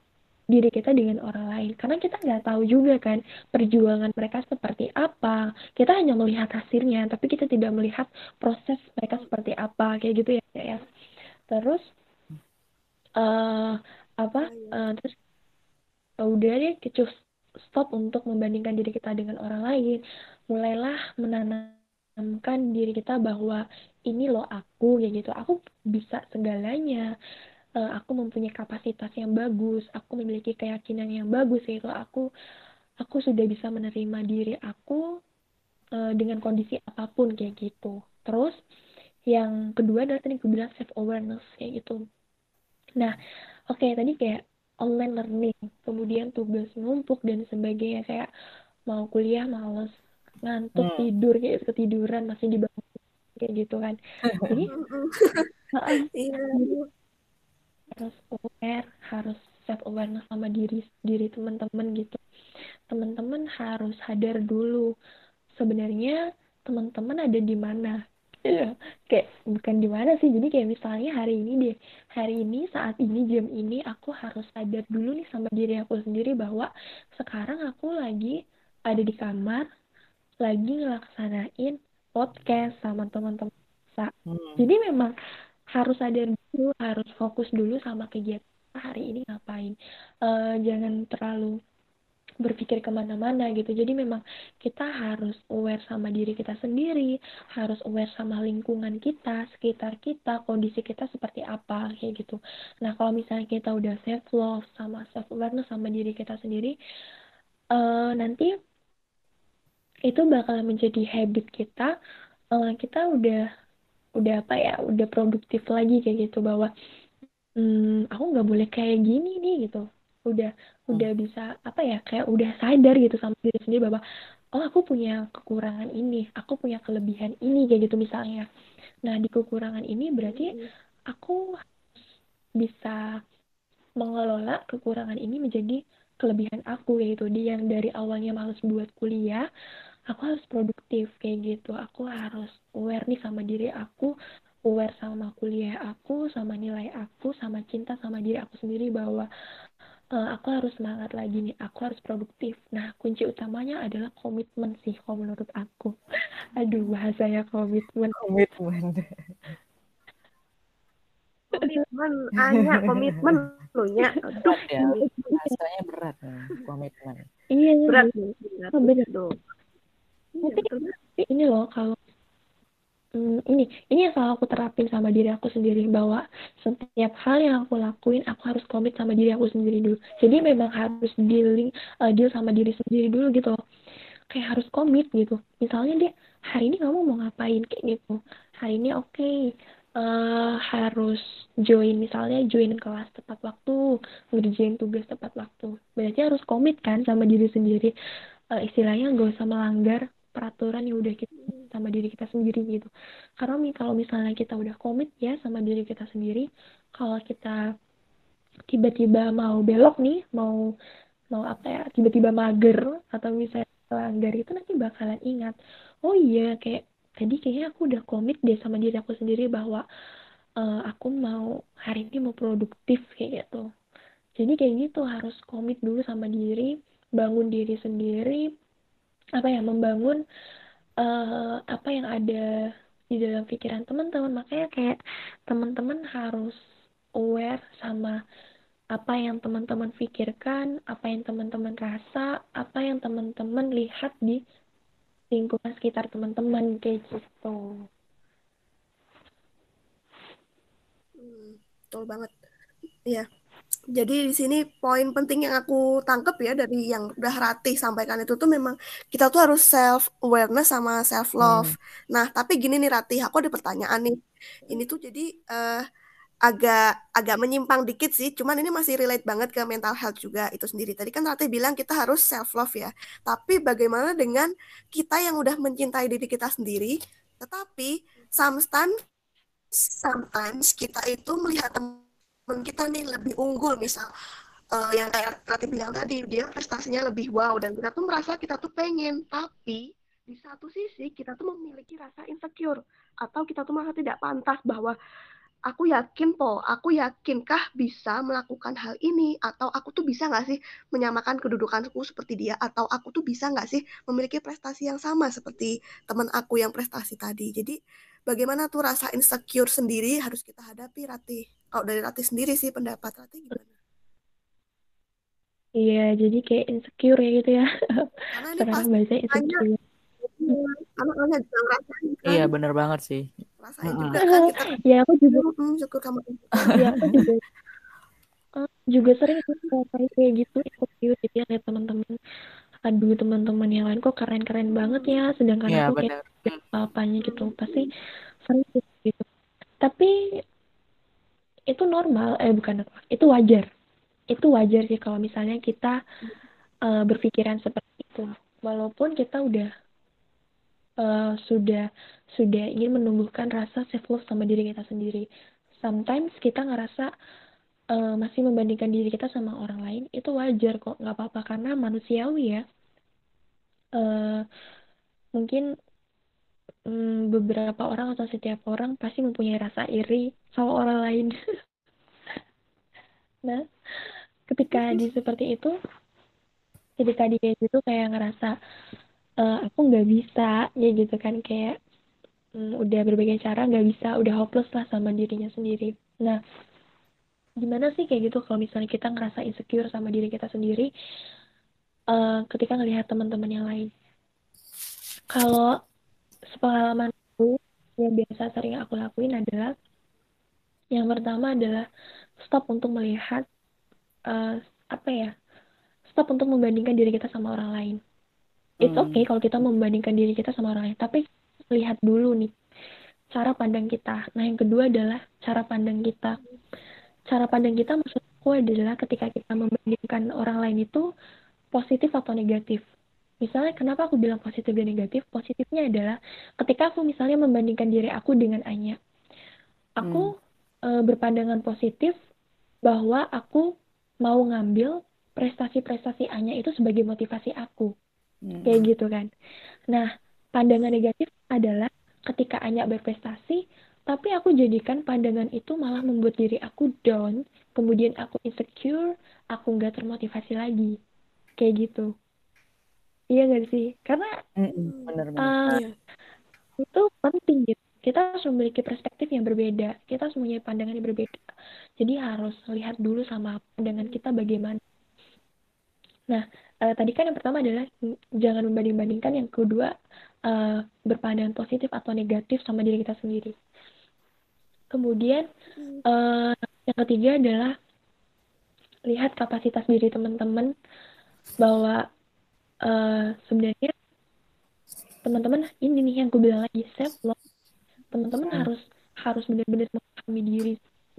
Speaker 3: diri kita dengan orang lain. Karena kita nggak tahu juga kan perjuangan mereka seperti apa. Kita hanya melihat hasilnya tapi kita tidak melihat proses mereka seperti apa kayak gitu ya ya. Terus uh, apa uh, terus uh, udah deh kita stop untuk membandingkan diri kita dengan orang lain. Mulailah menanamkan diri kita bahwa ini loh aku ya gitu. Aku bisa segalanya uh, aku mempunyai kapasitas yang bagus, aku memiliki keyakinan yang bagus yaitu aku aku sudah bisa menerima diri aku uh, dengan kondisi apa pun kayak gitu. Terus yang kedua adalah tadi aku bilang self awareness kayak gitu. Nah, oke okay, tadi kayak online learning, kemudian tugas numpuk dan sebagainya kayak mau kuliah males, ngantuk hmm. tidur kayak ketiduran masih dibangun kayak gitu kan. Jadi, uh, harus aware harus self awareness sama diri diri teman-teman gitu. Teman-teman harus sadar dulu sebenarnya teman-teman ada di mana. Ya kayak bukan di mana sih jadi kayak misalnya hari ini deh hari ini saat ini jam ini aku harus sadar dulu nih sama diri aku sendiri bahwa sekarang aku lagi ada di kamar lagi ngelaksanain podcast sama teman-teman. Hmm. jadi memang harus sadar dulu harus fokus dulu sama kegiatan hari ini ngapain. Uh, jangan terlalu berpikir ke mana-mana gitu. Jadi memang kita harus aware sama diri kita sendiri harus aware sama lingkungan kita sekitar kita kondisi kita seperti apa kayak gitu. Nah kalau misalnya kita udah self love sama self awareness sama diri kita sendiri uh, nanti itu bakal menjadi habit kita. Uh, kita udah udah apa ya udah produktif lagi kayak gitu bahwa hmm, aku nggak boleh kayak gini nih gitu udah hmm. udah bisa apa ya kayak udah sadar gitu sama diri sendiri bahwa oh aku punya kekurangan ini aku punya kelebihan ini kayak gitu misalnya nah di kekurangan ini berarti hmm. aku bisa mengelola kekurangan ini menjadi kelebihan aku yaitu dia yang dari awalnya males buat kuliah aku harus produktif kayak gitu. Aku harus aware nih sama diri aku aware sama kuliah aku sama nilai aku sama cinta sama diri aku sendiri bahwa uh, aku harus semangat lagi nih. Aku harus produktif. Nah kunci utamanya adalah komitmen sih kalau menurut aku. Aduh bahasanya komitmen.
Speaker 1: Komitmen.
Speaker 2: Komitmen hanya komitmen lo ya.
Speaker 1: Bahasanya berat ya, komitmen.
Speaker 3: Iya.
Speaker 2: Berat berat, berat. berat
Speaker 3: tapi iya, ini loh kalau hmm, ini ini yang selalu aku terapin sama diri aku sendiri bahwa setiap hal yang aku lakuin aku harus komit sama diri aku sendiri dulu. Jadi memang harus dealing uh, deal sama diri sendiri dulu gitu loh. Kayak harus komit gitu. Misalnya dia hari ini kamu mau ngapain? Kayak gitu. Hari ini oke okay, uh, eh, harus join misalnya join kelas tepat waktu ngerjain tugas tepat waktu. Berarti harus komit kan sama diri sendiri. Uh, istilahnya gak usah melanggar peraturan yang udah kita sama diri kita sendiri gitu. Karena kalau misalnya kita udah komit ya sama diri kita sendiri kalau kita tiba-tiba mau belok nih mau mau apa ya tiba-tiba mager atau misalnya langgar itu nanti bakalan ingat oh iya kayak tadi kayaknya aku udah komit deh sama diri aku sendiri bahwa uh, aku mau hari ini mau produktif kayak gitu. Jadi kayak gitu harus komit dulu sama diri bangun diri sendiri apa ya membangun uh, apa yang ada di dalam pikiran teman-teman makanya kayak teman-teman harus aware sama apa yang teman-teman pikirkan, apa yang teman-teman rasa, apa yang teman-teman lihat di lingkungan sekitar teman-teman kayak gitu.
Speaker 2: Hmm, betul banget. Iya. Jadi di sini poin penting yang aku tangkep ya dari yang udah Ratih sampaikan itu tuh memang kita tuh harus self awareness sama self love. Hmm. Nah, tapi gini nih Ratih, aku ada pertanyaan nih. Ini tuh jadi uh, agak agak menyimpang dikit sih, cuman ini masih relate banget ke mental health juga itu sendiri. Tadi kan Ratih bilang kita harus self love ya. Tapi bagaimana dengan kita yang udah mencintai diri kita sendiri, tetapi sometimes sometimes kita itu melihat teman kita nih lebih unggul misal uh, yang kayak Rati bilang tadi dia prestasinya lebih wow dan kita tuh merasa kita tuh pengen tapi di satu sisi kita tuh memiliki rasa insecure atau kita tuh merasa tidak pantas bahwa aku yakin po, aku yakinkah bisa melakukan hal ini atau aku tuh bisa nggak sih menyamakan kedudukanku seperti dia atau aku tuh bisa nggak sih memiliki prestasi yang sama seperti teman aku yang prestasi tadi. Jadi bagaimana tuh rasa insecure sendiri harus kita hadapi Rati. Kalau dari Rati sendiri sih pendapat Rati gimana?
Speaker 3: Iya, jadi kayak insecure ya gitu ya. Karena ini bahasa insecure.
Speaker 1: Anak-anak juga ngerasain kan. Iya, bener banget sih.
Speaker 2: Rasain juga kan kita.
Speaker 3: Ya aku juga
Speaker 2: hmm, syukur kamu
Speaker 3: ya aku juga. Uh, juga sering ngerasain kayak gitu insecure gitu ya lihat teman-teman. Aduh teman-teman yang lain kok keren-keren banget ya sedangkan ya, aku bener. kayak apa-apanya gitu. Pasti sering gitu. Tapi itu normal eh bukan itu wajar. Itu wajar sih kalau misalnya kita uh, berpikiran seperti itu. Walaupun kita udah uh, sudah sudah ingin menumbuhkan rasa self love sama diri kita sendiri. Sometimes kita ngerasa uh, masih membandingkan diri kita sama orang lain itu wajar kok nggak apa-apa karena manusiawi ya. Uh, mungkin um, beberapa orang atau setiap orang pasti mempunyai rasa iri sama orang lain. nah, ketika di seperti itu, ketika dia itu kayak ngerasa uh, aku nggak bisa ya gitu kan kayak um, udah berbagai cara nggak bisa udah hopeless lah sama dirinya sendiri. Nah gimana sih kayak gitu kalau misalnya kita ngerasa insecure sama diri kita sendiri uh, ketika ngelihat teman-teman yang lain? Kalau sepengalamanku yang biasa sering aku lakuin adalah yang pertama adalah stop untuk melihat uh, apa ya stop untuk membandingkan diri kita sama orang lain it's hmm. okay kalau kita membandingkan diri kita sama orang lain. Tapi lihat dulu nih cara pandang kita. Nah yang kedua adalah cara pandang kita. Cara pandang kita maksudku adalah ketika kita membandingkan orang lain itu positif atau negatif. Misalnya kenapa aku bilang positif dan negatif? Positifnya adalah ketika aku misalnya membandingkan diri aku dengan Anya. Aku hmm. e, berpandangan positif bahwa aku mau ngambil prestasi-prestasi Anya itu sebagai motivasi aku hmm. kayak gitu kan. Nah pandangan negatif adalah ketika Anya berprestasi tapi aku jadikan pandangan itu malah membuat diri aku down. Kemudian aku insecure aku nggak termotivasi lagi. Kayak gitu. Iya gak sih? Karena
Speaker 1: mm bener, bener.
Speaker 3: Uh, itu penting gitu. Kita harus memiliki perspektif yang berbeda. Kita harus mempunyai pandangan yang berbeda. Jadi harus lihat dulu sama pandangan kita bagaimana. Nah uh, tadi kan yang pertama adalah jangan membanding-bandingkan, yang kedua uh, berpandangan positif atau negatif sama diri kita sendiri. Kemudian uh, yang ketiga adalah lihat kapasitas diri teman-teman bahwa uh, sebenarnya teman-teman ini nih yang aku bilang lagi self love teman-teman hmm. harus harus benar-benar memahami diri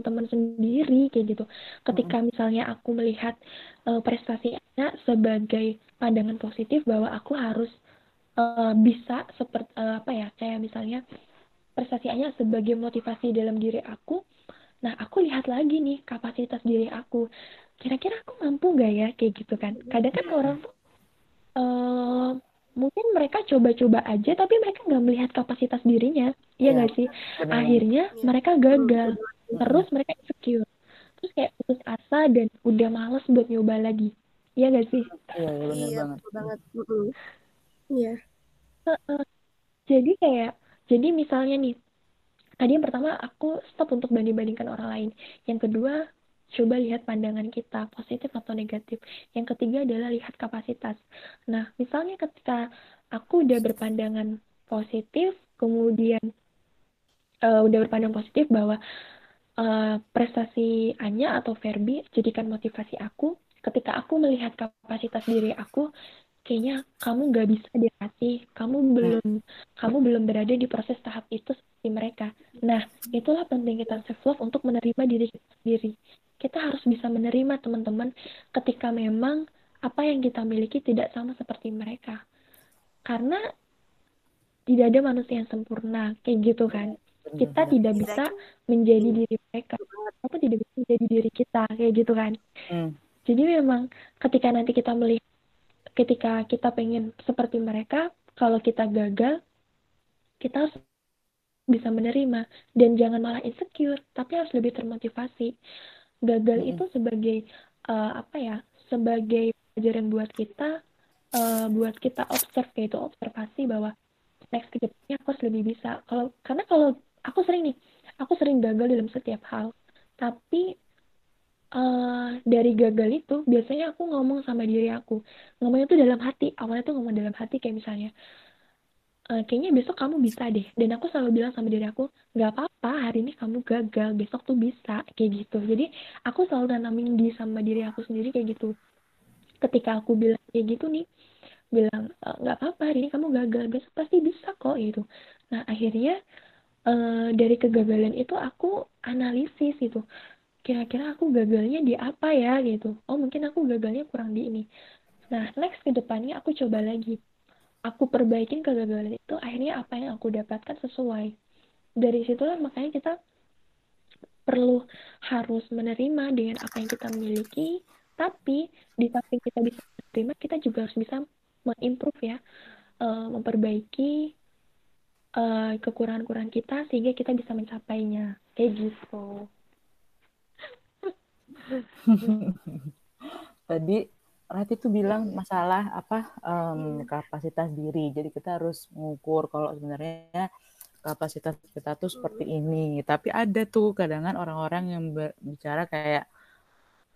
Speaker 3: teman sendiri kayak gitu. Ketika hmm. misalnya aku melihat uh, prestasinya sebagai pandangan positif bahwa aku harus uh, bisa seperti uh, apa ya kayak misalnya prestasinya sebagai motivasi dalam diri aku. Nah aku lihat lagi nih kapasitas diri aku. Kira-kira aku mampu gak ya kayak gitu kan? Kadang kan orang tuh uh, mungkin mereka coba-coba aja tapi mereka nggak melihat kapasitas dirinya iya nggak ya, sih akhirnya ya. mereka gagal terus mereka insecure. Terus kayak putus asa dan udah males buat nyoba lagi. Iya gak sih?
Speaker 1: Iya iya benar
Speaker 2: iya,
Speaker 1: banget.
Speaker 2: banget. Iya.
Speaker 3: Jadi kayak jadi misalnya nih tadi yang pertama aku stop untuk banding-bandingkan orang lain. Yang kedua coba lihat pandangan kita positif atau negatif. Yang ketiga adalah lihat kapasitas. Nah misalnya ketika aku udah berpandangan positif kemudian uh, udah berpandang positif bahwa uh, prestasi Anya atau Verbi jadikan motivasi aku. Ketika aku melihat kapasitas diri aku kayaknya kamu nggak bisa dilatih. Kamu hmm. belum kamu belum berada di proses tahap itu seperti mereka. Nah itulah penting kita self love untuk menerima diri kita sendiri. Kita harus bisa menerima teman-teman ketika memang apa yang kita miliki tidak sama seperti mereka. Karena tidak ada manusia yang sempurna kayak gitu kan kita tidak bisa menjadi diri mereka. Apa tidak bisa menjadi diri kita kayak gitu kan.
Speaker 1: Hmm.
Speaker 3: jadi memang ketika nanti kita melihat ketika kita pengen seperti mereka kalau kita gagal kita harus bisa menerima. Dan jangan malah insecure tapi harus lebih termotivasi. Gagal
Speaker 1: Mm-mm.
Speaker 3: itu sebagai uh, apa ya sebagai pelajaran buat kita uh, buat kita observe yaitu observasi bahwa next ke depannya aku harus lebih bisa. Kalau karena kalau aku sering nih aku sering gagal dalam setiap hal. Tapi uh, dari gagal itu biasanya aku ngomong sama diri aku. Ngomongnya tuh dalam hati awalnya tuh ngomong dalam hati kayak misalnya uh, kayaknya besok kamu bisa deh. Dan aku selalu bilang sama diri aku nggak apa-apa hari ini kamu gagal besok tuh bisa kayak gitu. Jadi aku selalu nanamin di sama diri aku sendiri kayak gitu. Ketika aku bilang kayak gitu nih bilang e, nggak apa-apa hari ini kamu gagal besok pasti bisa kok gitu. Nah akhirnya uh, dari kegagalan itu aku analisis gitu. Kira-kira aku gagalnya di apa ya gitu. Oh mungkin aku gagalnya kurang di ini. Nah next ke depannya aku coba lagi. Aku perbaikin kegagalan itu akhirnya apa yang aku dapatkan sesuai. Dari situlah makanya kita perlu harus menerima dengan apa yang kita miliki tapi di samping kita bisa menerima kita juga harus bisa mengimprove ya uh, memperbaiki uh, kekurangan-kekurangan kita sehingga kita bisa mencapainya kayak gitu
Speaker 1: tadi Rati tuh bilang masalah apa um, kapasitas diri. Jadi kita harus mengukur kalau sebenarnya kapasitas kita tuh seperti ini. Tapi ada tuh kadangan orang-orang yang bicara kayak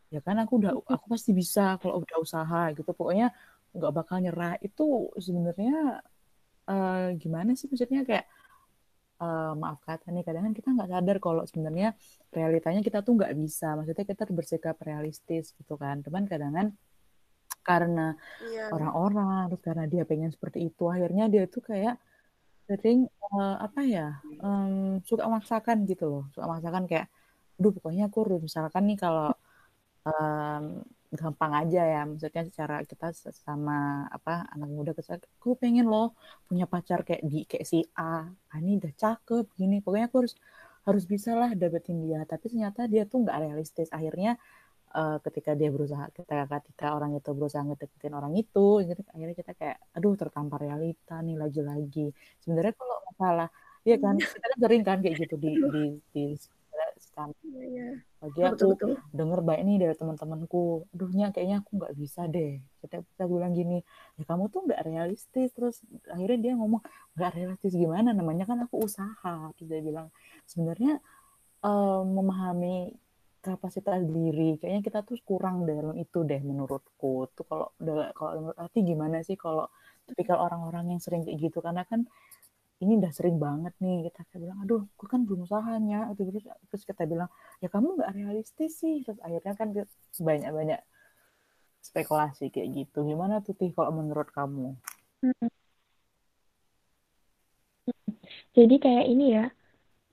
Speaker 1: ya kan aku udah aku pasti bisa kalau udah usaha gitu. Pokoknya nggak bakal nyerah. Itu sebenarnya uh, gimana sih maksudnya kayak uh, maaf kata nih kadang kita nggak sadar kalau sebenarnya realitanya kita tuh nggak bisa. Maksudnya kita bersikap realistis gitu kan. Cuman kadang-kadang karena yeah. orang-orang terus karena dia pengen seperti itu akhirnya dia tuh kayak sering uh, apa ya um, suka memaksakan gitu loh suka memaksakan kayak aduh pokoknya aku harus misalkan nih kalau um, gampang aja ya. Maksudnya secara kita sama apa anak muda aku pengen loh punya pacar kayak di kayak si A. Ah, ini udah cakep gini. Pokoknya aku harus harus bisa lah dapetin dia. Tapi ternyata dia tuh nggak realistis. Akhirnya uh, ketika dia berusaha ketika ketika orang itu berusaha ngedeketin orang itu gitu, akhirnya kita kayak aduh tertampar realita nih lagi-lagi. Sebenarnya kalau masalah ya kan? Iya. kita kan sering kan kayak gitu di di di sekarang iya, iya. lagi aku betul, betul. denger baik nih dari teman-temanku aduhnya kayaknya aku nggak bisa deh. Kita kita bilang gini ya kamu tuh nggak realistis. Terus akhirnya dia ngomong nggak realistis gimana? Namanya kan aku usaha. Terus dia bilang sebenarnya uh, memahami kapasitas diri kayaknya kita tuh kurang dalam itu deh menurutku. Tuh kalau kalau menurut Ati gimana sih kalau tipikal orang-orang yang sering kayak gitu? Karena kan ini udah sering banget nih kita kayak bilang aduh gue kan belum usahanya. Terus terus kita bilang ya kamu nggak realistis sih. Terus akhirnya kan banyak banyak spekulasi kayak gitu. Gimana tuh tih kalau menurut kamu? Hmm.
Speaker 3: jadi kayak ini ya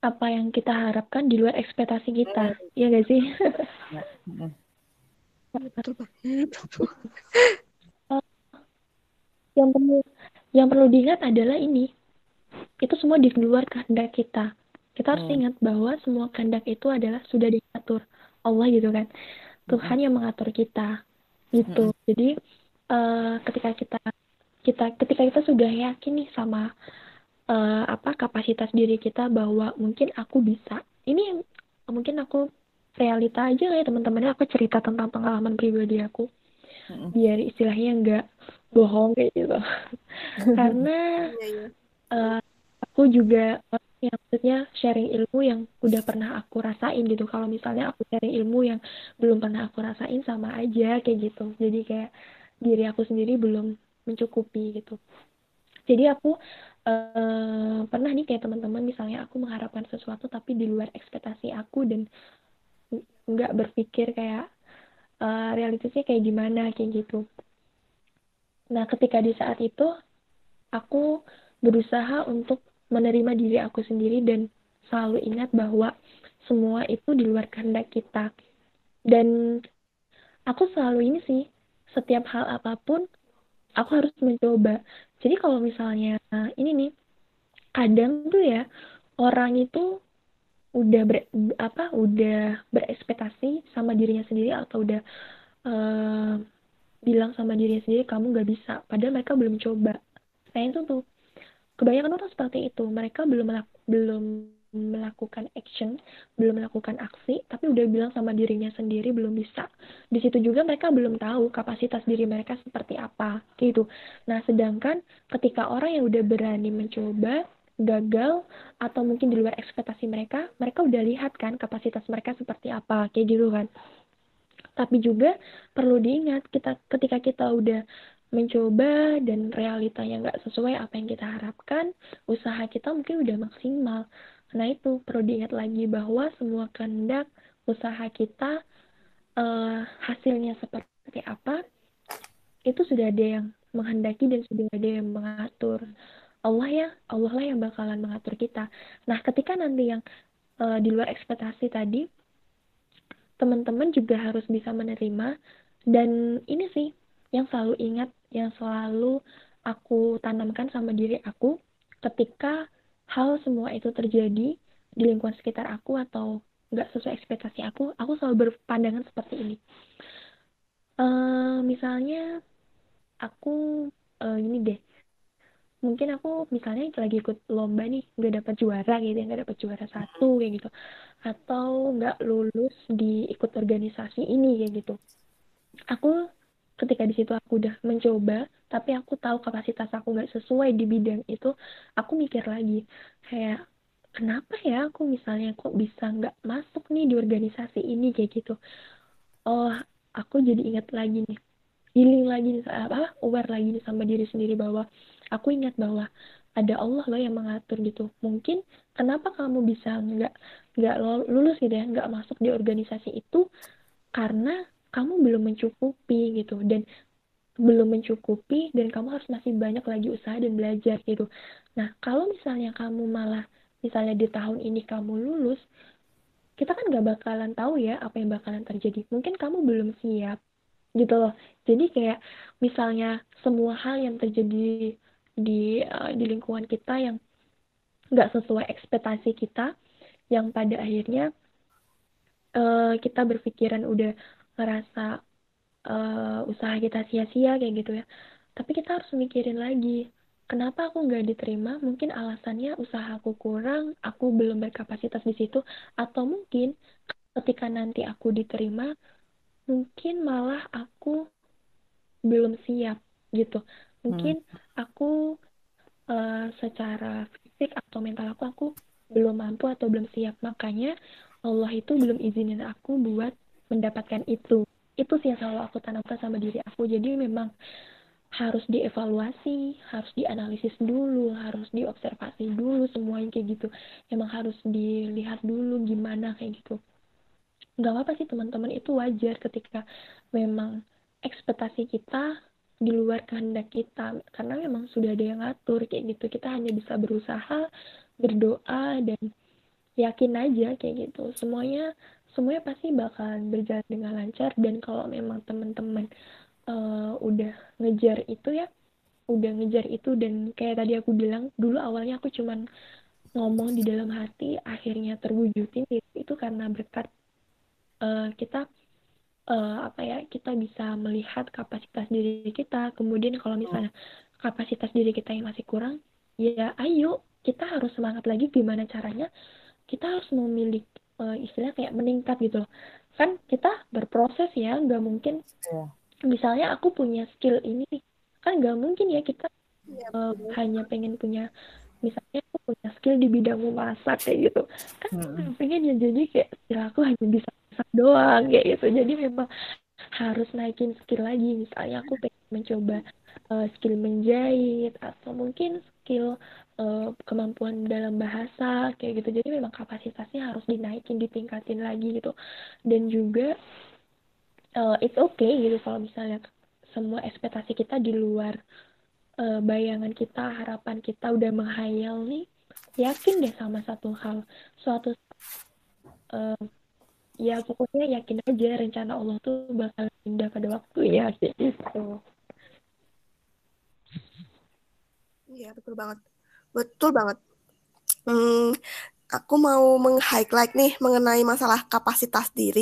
Speaker 3: apa yang kita harapkan di luar ekspektasi kita hmm. ya gak sih? Hmm. betul uh, yang perlu yang perlu diingat adalah ini itu semua di luar kehendak kita. Kita harus hmm. ingat bahwa semua kehendak itu adalah sudah diatur Allah gitu kan. Tuhan hmm. yang mengatur kita gitu. Hmm. jadi uh, ketika kita kita ketika kita sudah yakin nih sama uh, apa kapasitas diri kita bahwa mungkin aku bisa. Ini mungkin aku realita aja ya teman-teman aku cerita tentang pengalaman pribadi aku. Biar istilahnya nggak bohong kayak gitu. Karena uh, aku juga yang maksudnya sharing ilmu yang udah pernah aku rasain gitu. Kalau misalnya aku sharing ilmu yang belum pernah aku rasain sama aja kayak gitu. Jadi kayak diri aku sendiri belum mencukupi gitu. Jadi aku uh, pernah nih kayak teman-teman misalnya aku mengharapkan sesuatu tapi di luar ekspektasi aku dan nggak berpikir kayak uh, realitasnya kayak gimana kayak gitu. Nah ketika di saat itu aku berusaha untuk menerima diri aku sendiri dan selalu ingat bahwa semua itu di luar kehendak kita. Dan aku selalu ini sih setiap hal apa pun aku harus mencoba. Jadi kalau misalnya ini nih kadang tuh ya orang itu udah ber, apa udah berekspektasi sama dirinya sendiri atau udah uh, bilang sama diri sendiri kamu nggak bisa. Padahal mereka belum coba. Nah itu tuh kebanyakan orang seperti itu mereka belum belum melakukan action, belum melakukan aksi, tapi udah bilang sama dirinya sendiri belum bisa. Di situ juga mereka belum tahu kapasitas diri mereka seperti apa, gitu. Nah, sedangkan ketika orang yang udah berani mencoba, gagal, atau mungkin di luar ekspektasi mereka, mereka udah lihat kan kapasitas mereka seperti apa, kayak gitu kan. Tapi juga perlu diingat, kita ketika kita udah mencoba dan realitanya nggak sesuai apa yang kita harapkan, usaha kita mungkin udah maksimal. Nah itu perlu diingat lagi bahwa semua kehendak usaha kita uh, hasilnya seperti apa itu sudah ada yang menghendaki dan sudah ada yang mengatur. Allah ya, Allah lah yang bakalan mengatur kita. Nah, ketika nanti yang uh, di luar ekspektasi tadi, teman-teman juga harus bisa menerima. Dan ini sih yang selalu ingat, yang selalu aku tanamkan sama diri aku ketika hal semua itu terjadi di lingkungan sekitar aku atau nggak sesuai ekspektasi aku, aku selalu berpandangan seperti ini. Uh, misalnya aku uh, ini deh, mungkin aku misalnya lagi ikut lomba nih nggak dapat juara gitu nggak dapat juara satu kayak gitu. Atau nggak lulus di ikut organisasi ini kayak gitu. Aku ketika di situ aku udah mencoba tapi aku tahu kapasitas aku nggak sesuai di bidang itu aku mikir lagi kayak kenapa ya aku misalnya kok bisa nggak masuk nih di organisasi ini? Kayak gitu. Oh aku jadi ingat lagi nih healing lagi nih apa aware lagi nih sama diri sendiri bahwa aku ingat bahwa ada Allah loh yang mengatur gitu. Mungkin kenapa kamu bisa nggak nggak lulus gitu ya nggak masuk di organisasi itu? Karena kamu belum mencukupi gitu dan belum mencukupi dan kamu harus masih banyak lagi usaha dan belajar gitu. Nah, kalau misalnya kamu malah misalnya di tahun ini kamu lulus, kita kan gak bakalan tahu ya apa yang bakalan terjadi. Mungkin kamu belum siap gitu loh. Jadi kayak misalnya semua hal yang terjadi di uh, di lingkungan kita yang nggak sesuai ekspektasi kita, yang pada akhirnya uh, kita berpikiran udah ngerasa uh, usaha kita sia-sia kayak gitu ya. Tapi kita harus mikirin lagi kenapa aku nggak diterima? Mungkin alasannya usaha aku kurang aku belum berkapasitas di situ atau mungkin ketika nanti aku diterima mungkin malah aku belum siap gitu. Mungkin hmm. aku uh, secara fisik atau mental aku aku belum mampu atau belum siap. Makanya Allah itu belum izinin aku buat mendapatkan itu. Itu sih yang selalu aku tanamkan sama diri aku. Jadi memang harus dievaluasi harus dianalisis dulu harus diobservasi dulu semuanya kayak gitu. Emang harus dilihat dulu gimana kayak gitu. Nggak apa-apa sih teman-teman. Itu wajar ketika memang ekspektasi kita di luar kehendak kita. Karena memang sudah ada yang ngatur kayak gitu. Kita hanya bisa berusaha berdoa dan yakin aja kayak gitu. Semuanya semuanya pasti bakalan berjalan dengan lancar. Dan kalau memang teman-teman uh, udah ngejar itu ya udah ngejar itu dan kayak tadi aku bilang dulu awalnya aku cuman ngomong di dalam hati akhirnya terwujudin itu, itu karena berkat uh, kita uh, apa ya kita bisa melihat kapasitas diri kita. Kemudian kalau misalnya kapasitas diri kita yang masih kurang ya ayo kita harus semangat lagi gimana caranya. Kita harus memiliki uh, istilah kayak meningkat gitu loh. Kan kita berproses ya nggak mungkin yeah. misalnya aku punya skill ini kan nggak mungkin ya kita yeah, iya, uh, hanya pengen punya misalnya aku punya skill di bidang memasak kayak gitu. Kan hmm. pengen ya jadi kayak skill aku hanya bisa masak doang kayak gitu. Jadi memang harus naikin skill lagi. Misalnya aku pengen mencoba uh, skill menjahit atau mungkin skill uh, kemampuan dalam bahasa kayak gitu. Jadi memang kapasitasnya harus dinaikin ditingkatin lagi gitu. Dan juga uh, it's okay gitu kalau misalnya semua ekspektasi kita di luar uh, bayangan kita harapan kita udah menghayal nih yakin deh sama satu hal. Suatu uh, ya pokoknya yakin aja rencana Allah tuh bakal indah pada waktunya gitu.
Speaker 2: Iya betul banget. Betul banget. Hmm, aku mau meng-highlight nih mengenai masalah kapasitas diri.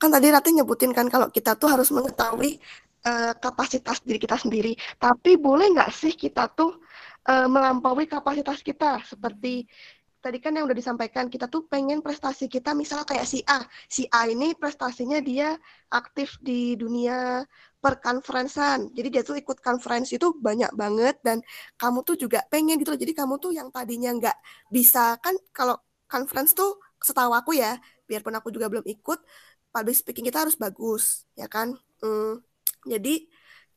Speaker 2: kan tadi Rati nyebutin kan kalau kita tuh harus mengetahui uh, kapasitas diri kita sendiri. Tapi boleh nggak sih kita tuh uh, melampaui kapasitas kita seperti tadi kan yang udah disampaikan kita tuh pengen prestasi kita misal kayak si A. Si A ini prestasinya dia aktif di dunia perkonferensan jadi dia tuh ikut conference itu banyak banget dan kamu tuh juga pengen gitu loh. Jadi kamu tuh yang tadinya nggak bisa kan kalau conference tuh setahu aku ya biarpun aku juga belum ikut public speaking kita harus bagus ya kan? Hmm, jadi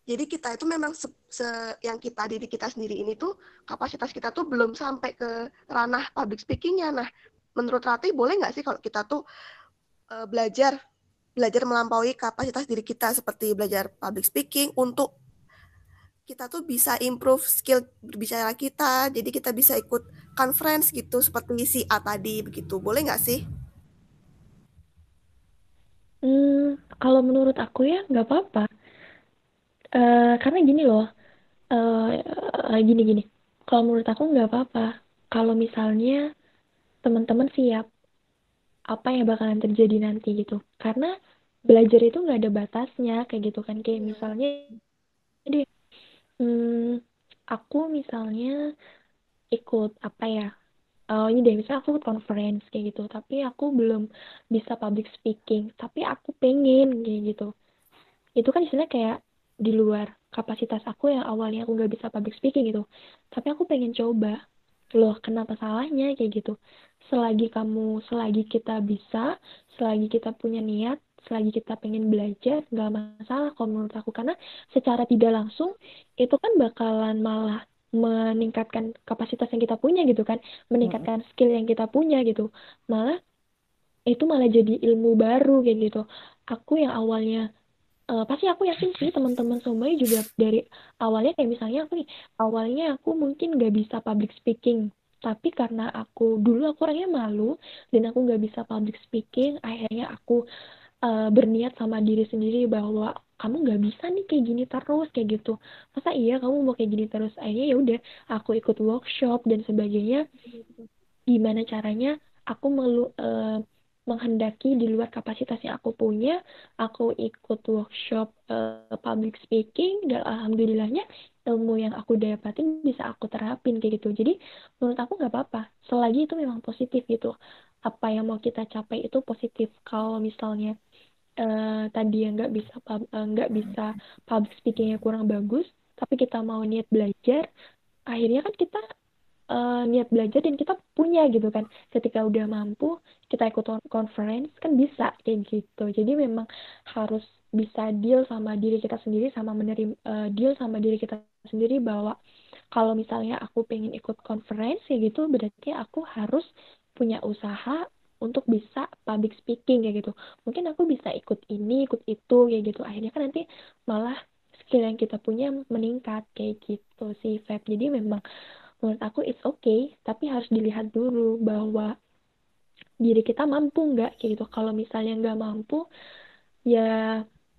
Speaker 2: jadi kita itu memang se, se yang kita diri kita sendiri ini tuh kapasitas kita tuh belum sampai ke ranah public speakingnya. Nah, menurut Rati boleh nggak sih kalau kita tuh uh, belajar belajar melampaui kapasitas diri kita seperti belajar public speaking untuk kita tuh bisa improve skill berbicara kita. Jadi kita bisa ikut conference gitu seperti si A tadi begitu. Boleh nggak sih?
Speaker 3: Hmm, kalau menurut aku ya nggak apa-apa uh, karena gini loh uh, gini gini. Kalau menurut aku nggak apa-apa. Kalau misalnya teman-teman siap apa yang bakalan terjadi nanti gitu. Karena belajar itu nggak ada batasnya kayak gitu kan. Kayak misalnya jadi hmm, aku misalnya ikut apa ya oh ini deh misalnya aku ikut conference kayak gitu. Tapi aku belum bisa public speaking. Tapi aku pengen kayak gitu. Itu kan istilahnya kayak di luar kapasitas aku yang awalnya aku nggak bisa public speaking gitu. Tapi aku pengen coba. Loh kenapa salahnya? Kayak gitu. Selagi kamu selagi kita bisa selagi kita punya niat selagi kita pengen belajar nggak masalah kalau menurut aku. Karena secara tidak langsung itu kan bakalan malah meningkatkan kapasitas yang kita punya gitu kan. Meningkatkan skill yang kita punya gitu. Malah itu malah jadi ilmu baru kayak gitu. Aku yang awalnya uh, pasti aku yakin sih teman-teman semuanya juga dari awalnya kayak misalnya aku nih awalnya aku mungkin gak bisa public speaking. Tapi karena aku dulu aku orangnya malu dan aku gak bisa public speaking akhirnya aku uh, berniat sama diri sendiri bahwa kamu gak bisa nih kayak gini terus kayak gitu. Masa iya kamu mau kayak gini terus? Akhirnya ya udah aku ikut workshop dan sebagainya. Gimana caranya aku melu uh, menghendaki di luar kapasitas yang aku punya, aku ikut workshop uh, public speaking dan alhamdulillahnya ilmu yang aku dapatin bisa aku terapin kayak gitu. Jadi menurut aku nggak apa-apa, selagi itu memang positif gitu. Apa yang mau kita capai itu positif. Kalau misalnya uh, tadi yang nggak bisa uh, nggak bisa public speakingnya kurang bagus, tapi kita mau niat belajar, akhirnya kan kita uh, niat belajar dan kita punya gitu kan. Ketika udah mampu kita ikut conference kan bisa kayak gitu. Jadi memang harus bisa deal sama diri kita sendiri sama menerima uh, deal sama diri kita sendiri bahwa kalau misalnya aku pengen ikut conference ya gitu berarti aku harus punya usaha untuk bisa public speaking kayak gitu. Mungkin aku bisa ikut ini ikut itu kayak gitu. Akhirnya kan nanti malah skill yang kita punya meningkat kayak gitu sih Feb. Jadi memang menurut aku it's okay tapi harus dilihat dulu bahwa diri kita mampu nggak kayak gitu. Kalau misalnya nggak mampu ya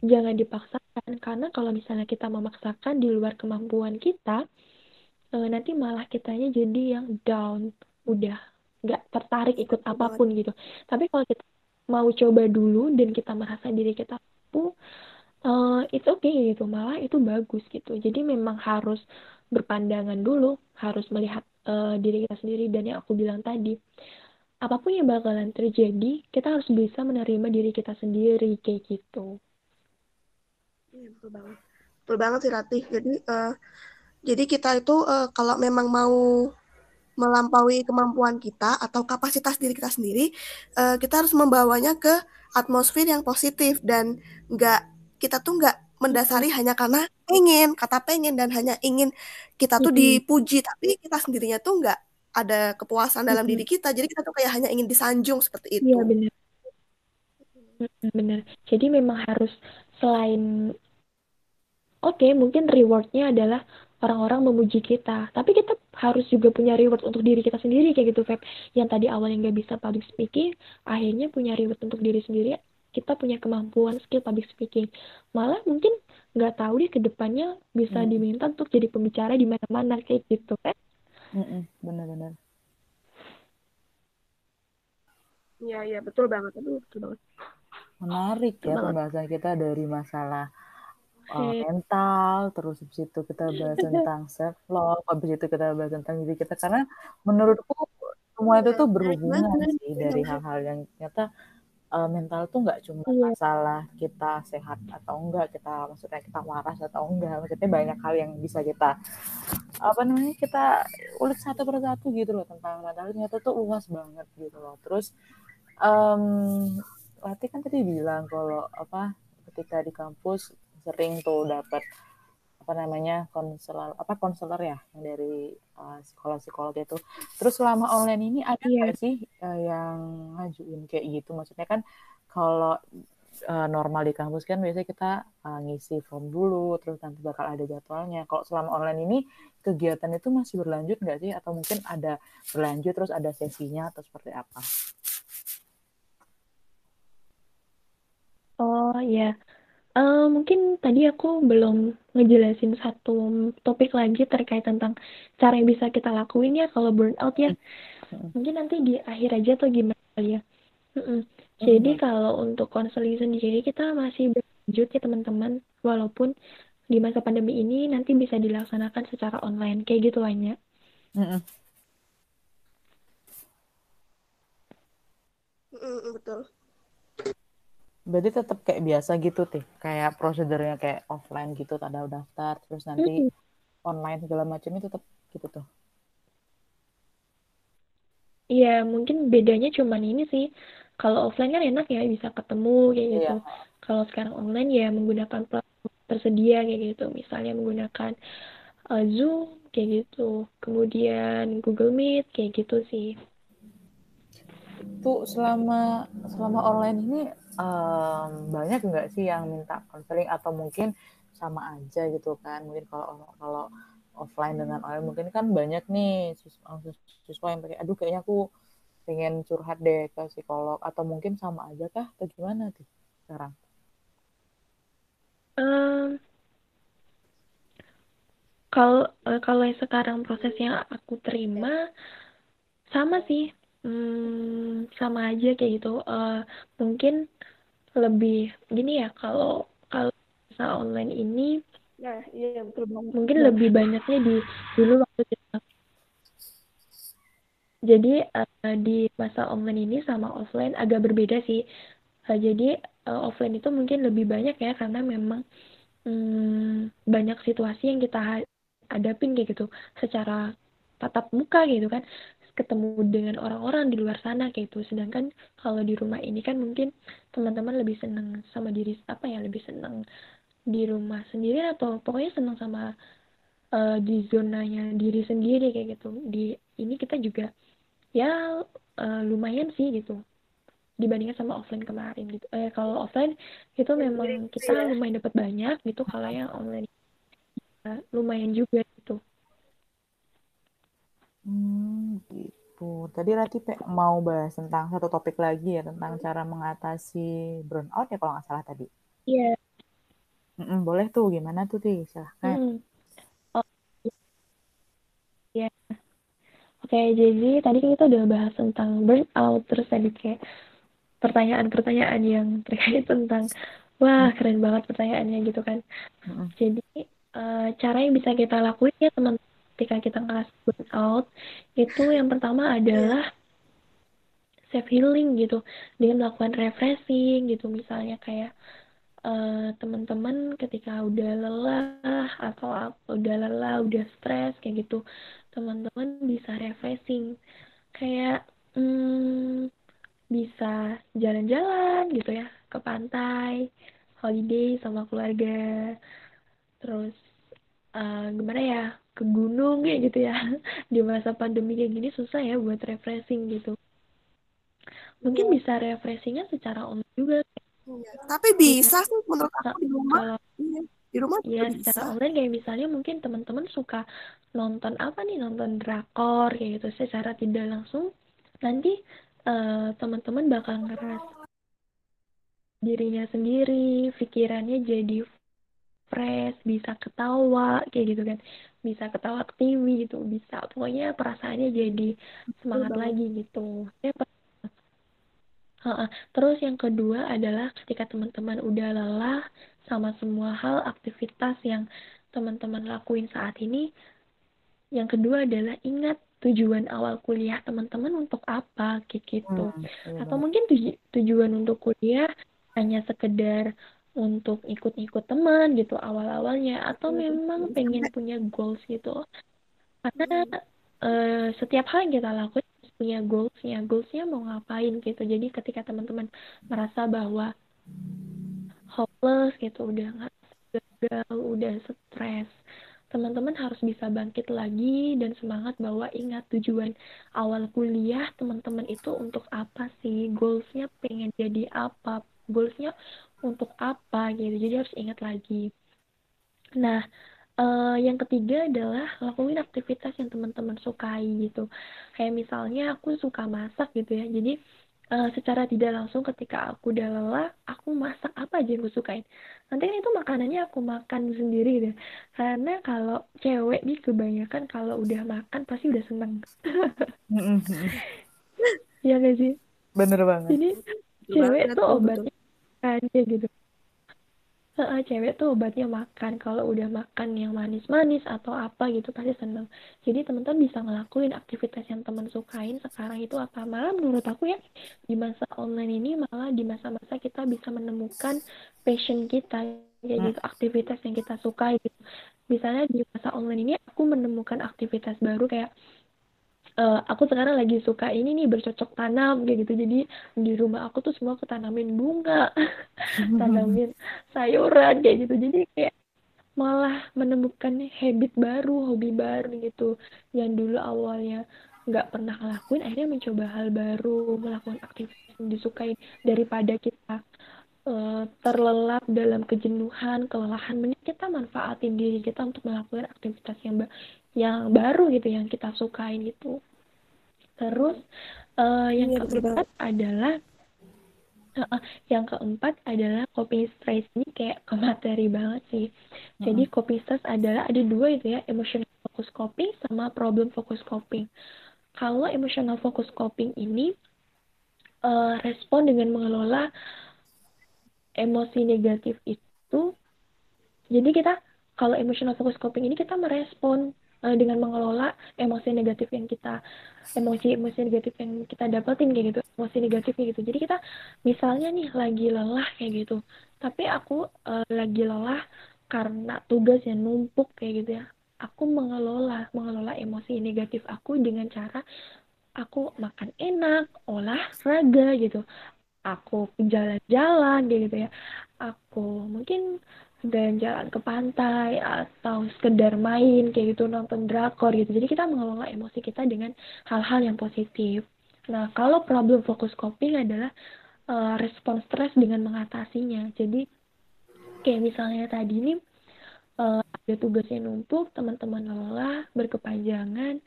Speaker 3: jangan dipaksakan. Karena kalau misalnya kita memaksakan di luar kemampuan kita eh, nanti malah kitanya jadi yang down. Udah nggak tertarik ikut apa pun gitu. Tapi kalau kita mau coba dulu dan kita merasa diri kita mampu uh, it's okay gitu. Malah itu bagus gitu. Jadi memang harus berpandangan dulu, harus melihat uh, diri kita sendiri dan yang aku bilang tadi, apa pun yang bakalan terjadi, kita harus bisa menerima diri kita sendiri kayak gitu.
Speaker 2: Iya betul banget, betul banget sih Ratih. Jadi uh, jadi kita itu uh, kalau memang mau melampaui kemampuan kita atau kapasitas diri kita sendiri, uh, kita harus membawanya ke atmosfer yang positif dan nggak kita tuh nggak mendasari hanya karena pengen, kata pengen dan hanya ingin kita tuh dipuji, tapi kita sendirinya tuh nggak ada kepuasan dalam diri kita. Jadi kita tuh kayak hanya ingin disanjung seperti itu.
Speaker 3: Iya benar. Benar. Jadi memang harus selain oke okay, mungkin rewardnya adalah orang-orang memuji kita, tapi kita harus juga punya reward untuk diri kita sendiri kayak gitu Feb. Yang tadi awalnya nggak bisa public speaking, akhirnya punya reward untuk diri sendiri kita punya kemampuan skill public speaking. Malah mungkin nggak tahu deh ke depannya bisa hmm. diminta untuk jadi pembicara di mana-mana kayak gitu kan.
Speaker 1: Benar-benar.
Speaker 2: Iya iya betul banget. Aduh betul banget.
Speaker 1: Menarik ya
Speaker 3: banget.
Speaker 1: pembahasan kita dari masalah uh, mental, terus habis itu kita bahas tentang self love, habis itu kita bahas tentang diri kita. Karena menurutku semua itu tuh berhubungan sih dari hal-hal yang ternyata uh, mental tuh nggak cuma
Speaker 3: Iya.
Speaker 1: masalah kita sehat atau enggak, kita maksudnya kita waras atau enggak, maksudnya banyak hal yang bisa kita apa namanya kita ulik satu persatu gitu loh tentang mental ternyata tuh luas banget gitu loh. Terus um, Lati kan tadi bilang kalau apa ketika di kampus sering tuh dapat apa namanya konselor apa konselor ya yang dari uh, psikolog psikolog itu. Terus selama online ini ada nggak
Speaker 3: Iya.
Speaker 1: sih uh, yang ngajuin kayak gitu? Maksudnya kan kalau uh, normal di kampus kan biasanya kita uh, ngisi form dulu terus nanti bakal ada jadwalnya. Kalau selama online ini kegiatan itu masih berlanjut nggak sih? Atau mungkin ada berlanjut terus ada sesinya atau seperti apa?
Speaker 3: Oh ya, uh, mungkin tadi aku belum ngejelasin satu topik lagi terkait tentang cara yang bisa kita lakuin ya kalau burnout ya. Mungkin nanti di akhir aja atau gimana ya. Mm-mm. Jadi kalau untuk konseling sendiri kita masih berlanjut ya teman-teman, walaupun di masa pandemi ini nanti bisa dilaksanakan secara online kayak gitu hanya.
Speaker 2: betul.
Speaker 1: Berarti tetap kayak biasa gitu teh, kayak prosedurnya kayak offline gitu, ada daftar, terus nanti mm -hmm. online segala macam itu tetap gitu tuh.
Speaker 3: Iya, mungkin bedanya cuman ini sih. Kalau offline kan enak ya bisa ketemu kayak gitu. Iya. Kalau sekarang online ya menggunakan platform tersedia kayak gitu. Misalnya menggunakan uh, Zoom kayak gitu. Kemudian Google Meet kayak gitu sih.
Speaker 1: Tuh selama selama online ini um, banyak nggak sih yang minta konseling atau mungkin sama aja gitu kan? Mungkin kalau kalau offline dengan online mungkin kan banyak nih siswa, siswa yang pakai aduh kayaknya aku pengen curhat deh ke psikolog atau mungkin sama aja kah atau gimana tuh sekarang?
Speaker 3: Um, kalau kalau sekarang proses yang aku terima sama sih hmm, sama aja kayak gitu uh, mungkin lebih gini ya kalau kalau online ini
Speaker 2: Nah, iya betul banget.
Speaker 3: Mungkin nah. lebih banyaknya di dulu waktu kita. Jadi uh, di masa online ini sama offline agak berbeda sih. Uh, jadi uh, offline itu mungkin lebih banyak ya karena memang um, banyak situasi yang kita hadapin kayak gitu secara tatap muka gitu kan ketemu dengan orang-orang di luar sana kayak itu sedangkan kalau di rumah ini kan mungkin teman-teman lebih senang sama diri apa ya lebih senang di rumah sendiri atau pokoknya senang sama uh, di zonanya diri sendiri kayak gitu. Di ini kita juga ya uh, lumayan sih gitu. Dibandingkan sama offline kemarin gitu. Eh kalau offline itu memang kita iya. lumayan dapat banyak gitu. Kalau yang online ya, lumayan juga gitu
Speaker 1: hmm gitu tadi Rati mau bahas tentang satu topik lagi ya tentang cara mengatasi burnout ya kalau nggak salah tadi
Speaker 3: iya yeah
Speaker 1: Mm-mm, boleh tuh, gimana tuh, Ti? Silahkan. Hmm.
Speaker 3: Oh, ya. Oke, jadi tadi kita udah bahas tentang burnout, terus tadi kayak pertanyaan-pertanyaan yang terkait tentang, wah keren banget pertanyaannya gitu kan. Hmm. Jadi, uh, cara yang bisa kita lakuin ya teman ketika kita ngerasa burnout, itu yang pertama adalah self healing gitu, dengan melakukan refreshing gitu, misalnya kayak uh, teman-teman ketika udah lelah atau udah lelah, udah stres kayak gitu, teman-teman bisa refreshing. Kayak hmm, bisa jalan-jalan gitu ya ke pantai, holiday sama keluarga. Terus uh, gimana ya ke gunung kayak gitu ya. Di masa pandemi kayak gini susah ya buat refreshing gitu. Mungkin bisa refreshingnya secara online juga.
Speaker 2: Ya, tapi bisa sih menurut aku di rumah. Kalau, iya, di rumah
Speaker 3: ya secara online kayak misalnya mungkin teman-teman suka nonton apa nih? Nonton drakor kayak gitu secara tidak langsung. Nanti uh, teman-teman bakal ngeras dirinya sendiri pikirannya jadi fresh bisa ketawa kayak gitu kan bisa ketawa ke TV gitu bisa. Pokoknya perasaannya jadi semangat lagi gitu. Ya Terus yang kedua adalah ketika teman-teman udah lelah sama semua hal aktivitas yang teman-teman lakuin saat ini, yang kedua adalah ingat tujuan awal kuliah teman-teman untuk apa kayak gitu. Hmm, Atau mungkin tuj tujuan untuk kuliah hanya sekedar untuk ikut-ikut teman gitu awal-awalnya atau iya, memang pengen punya goals gitu. Karena uh, setiap hal yang kita lakukan punya goalsnya. Goalsnya mau ngapain gitu. Jadi ketika teman-teman merasa bahwa hopeless gitu udah nggak gagal udah stres teman-teman harus bisa bangkit lagi dan semangat bahwa ingat tujuan awal kuliah teman-teman itu untuk apa sih? Goalsnya pengen jadi apa? Goalsnya untuk apa gitu jadi harus ingat lagi nah Uh, yang ketiga adalah lakuin aktivitas yang teman-teman sukai gitu. Kayak misalnya aku suka masak gitu ya. Jadi uh, secara tidak langsung ketika aku udah lelah, aku masak apa aja yang aku sukain. Nanti kan itu makanannya aku makan sendiri gitu. Karena kalau cewek nih kebanyakan kalau udah makan pasti udah seneng. Iya gak sih?
Speaker 1: Bener banget.
Speaker 3: Jadi cewek tuh obatnya aja gitu. Cewek tuh obatnya makan. Kalau udah makan yang manis-manis atau apa gitu pasti seneng. Jadi teman-teman bisa ngelakuin aktivitas yang teman sukain sekarang itu apa. Malah menurut aku ya di masa online ini malah di masa-masa kita bisa menemukan passion kita ya hmm. gitu aktivitas yang kita sukai gitu. Misalnya di masa online ini aku menemukan aktivitas baru kayak uh, aku sekarang lagi suka ini nih bercocok tanam kayak gitu. Jadi di rumah aku tuh semua ketanamin bunga tanamin sayuran kayak gitu. Jadi kayak malah menemukan habit baru hobi baru gitu yang dulu awalnya nggak pernah ngelakuin akhirnya mencoba hal baru melakukan aktivitas yang disukai daripada kita terlelap dalam kejenuhan kelelahan mending kita manfaatin diri kita untuk melakukan aktivitas yang yang baru gitu yang kita sukain gitu. Terus uh, yang iya, keempat adalah uh, yang keempat adalah coping stress ini kayak ke materi banget sih. Uh-huh. jadi coping stress adalah ada dua itu ya emotional focus coping sama problem focus coping. Kalau emotional focus coping ini uh, respon dengan mengelola emosi negatif itu jadi kita kalau emotional focus coping ini kita merespon uh, dengan mengelola emosi negatif yang kita emosi-emosi negatif yang kita dapetin kayak gitu emosi negatifnya gitu. Jadi kita misalnya nih lagi lelah kayak gitu tapi aku uh, lagi lelah karena tugas yang numpuk kayak gitu ya aku mengelola mengelola emosi negatif aku dengan cara aku makan enak olahraga gitu aku jalan-jalan gitu ya. Aku mungkin dan jalan ke pantai atau sekedar main kayak gitu nonton drakor gitu. Jadi kita mengelola emosi kita dengan hal-hal yang positif. Nah kalau problem fokus coping adalah uh, respon stres dengan mengatasinya. Jadi kayak misalnya tadi ini uh, ada tugasnya numpuk teman-teman lelah berkepanjangan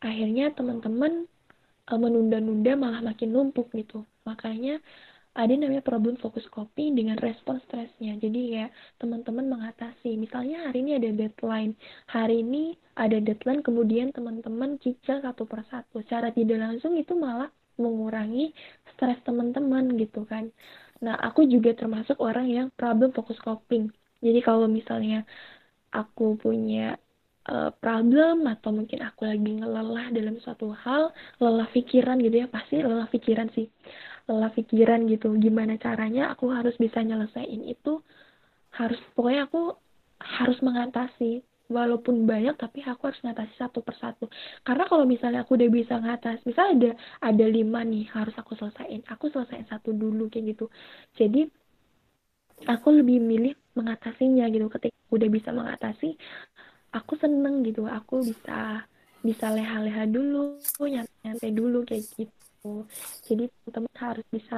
Speaker 3: akhirnya teman-teman uh, menunda-nunda malah makin numpuk gitu makanya ada namanya problem fokus coping dengan respon stresnya. Jadi ya teman-teman mengatasi. Misalnya hari ini ada deadline. Hari ini ada deadline kemudian teman-teman cicil satu persatu. Secara tidak langsung itu malah mengurangi stres teman-teman gitu kan. Nah aku juga termasuk orang yang problem fokus coping. Jadi kalau misalnya aku punya uh, problem atau mungkin aku lagi ngelelah dalam suatu hal, lelah pikiran gitu ya, pasti lelah pikiran sih. Lelah pikiran gitu gimana caranya aku harus bisa nyelesain itu harus pokoknya aku harus mengatasi. Walaupun banyak tapi aku harus ngatasi satu persatu. Karena kalau misalnya aku udah bisa ngatasi misalnya ada ada lima nih harus aku selesaiin aku selesaiin satu dulu kayak gitu. Jadi aku lebih milih mengatasinya gitu. Ketika udah bisa mengatasi aku seneng gitu aku bisa bisa leha-leha dulu nyantai-nyantai dulu kayak gitu jadi teman-teman harus bisa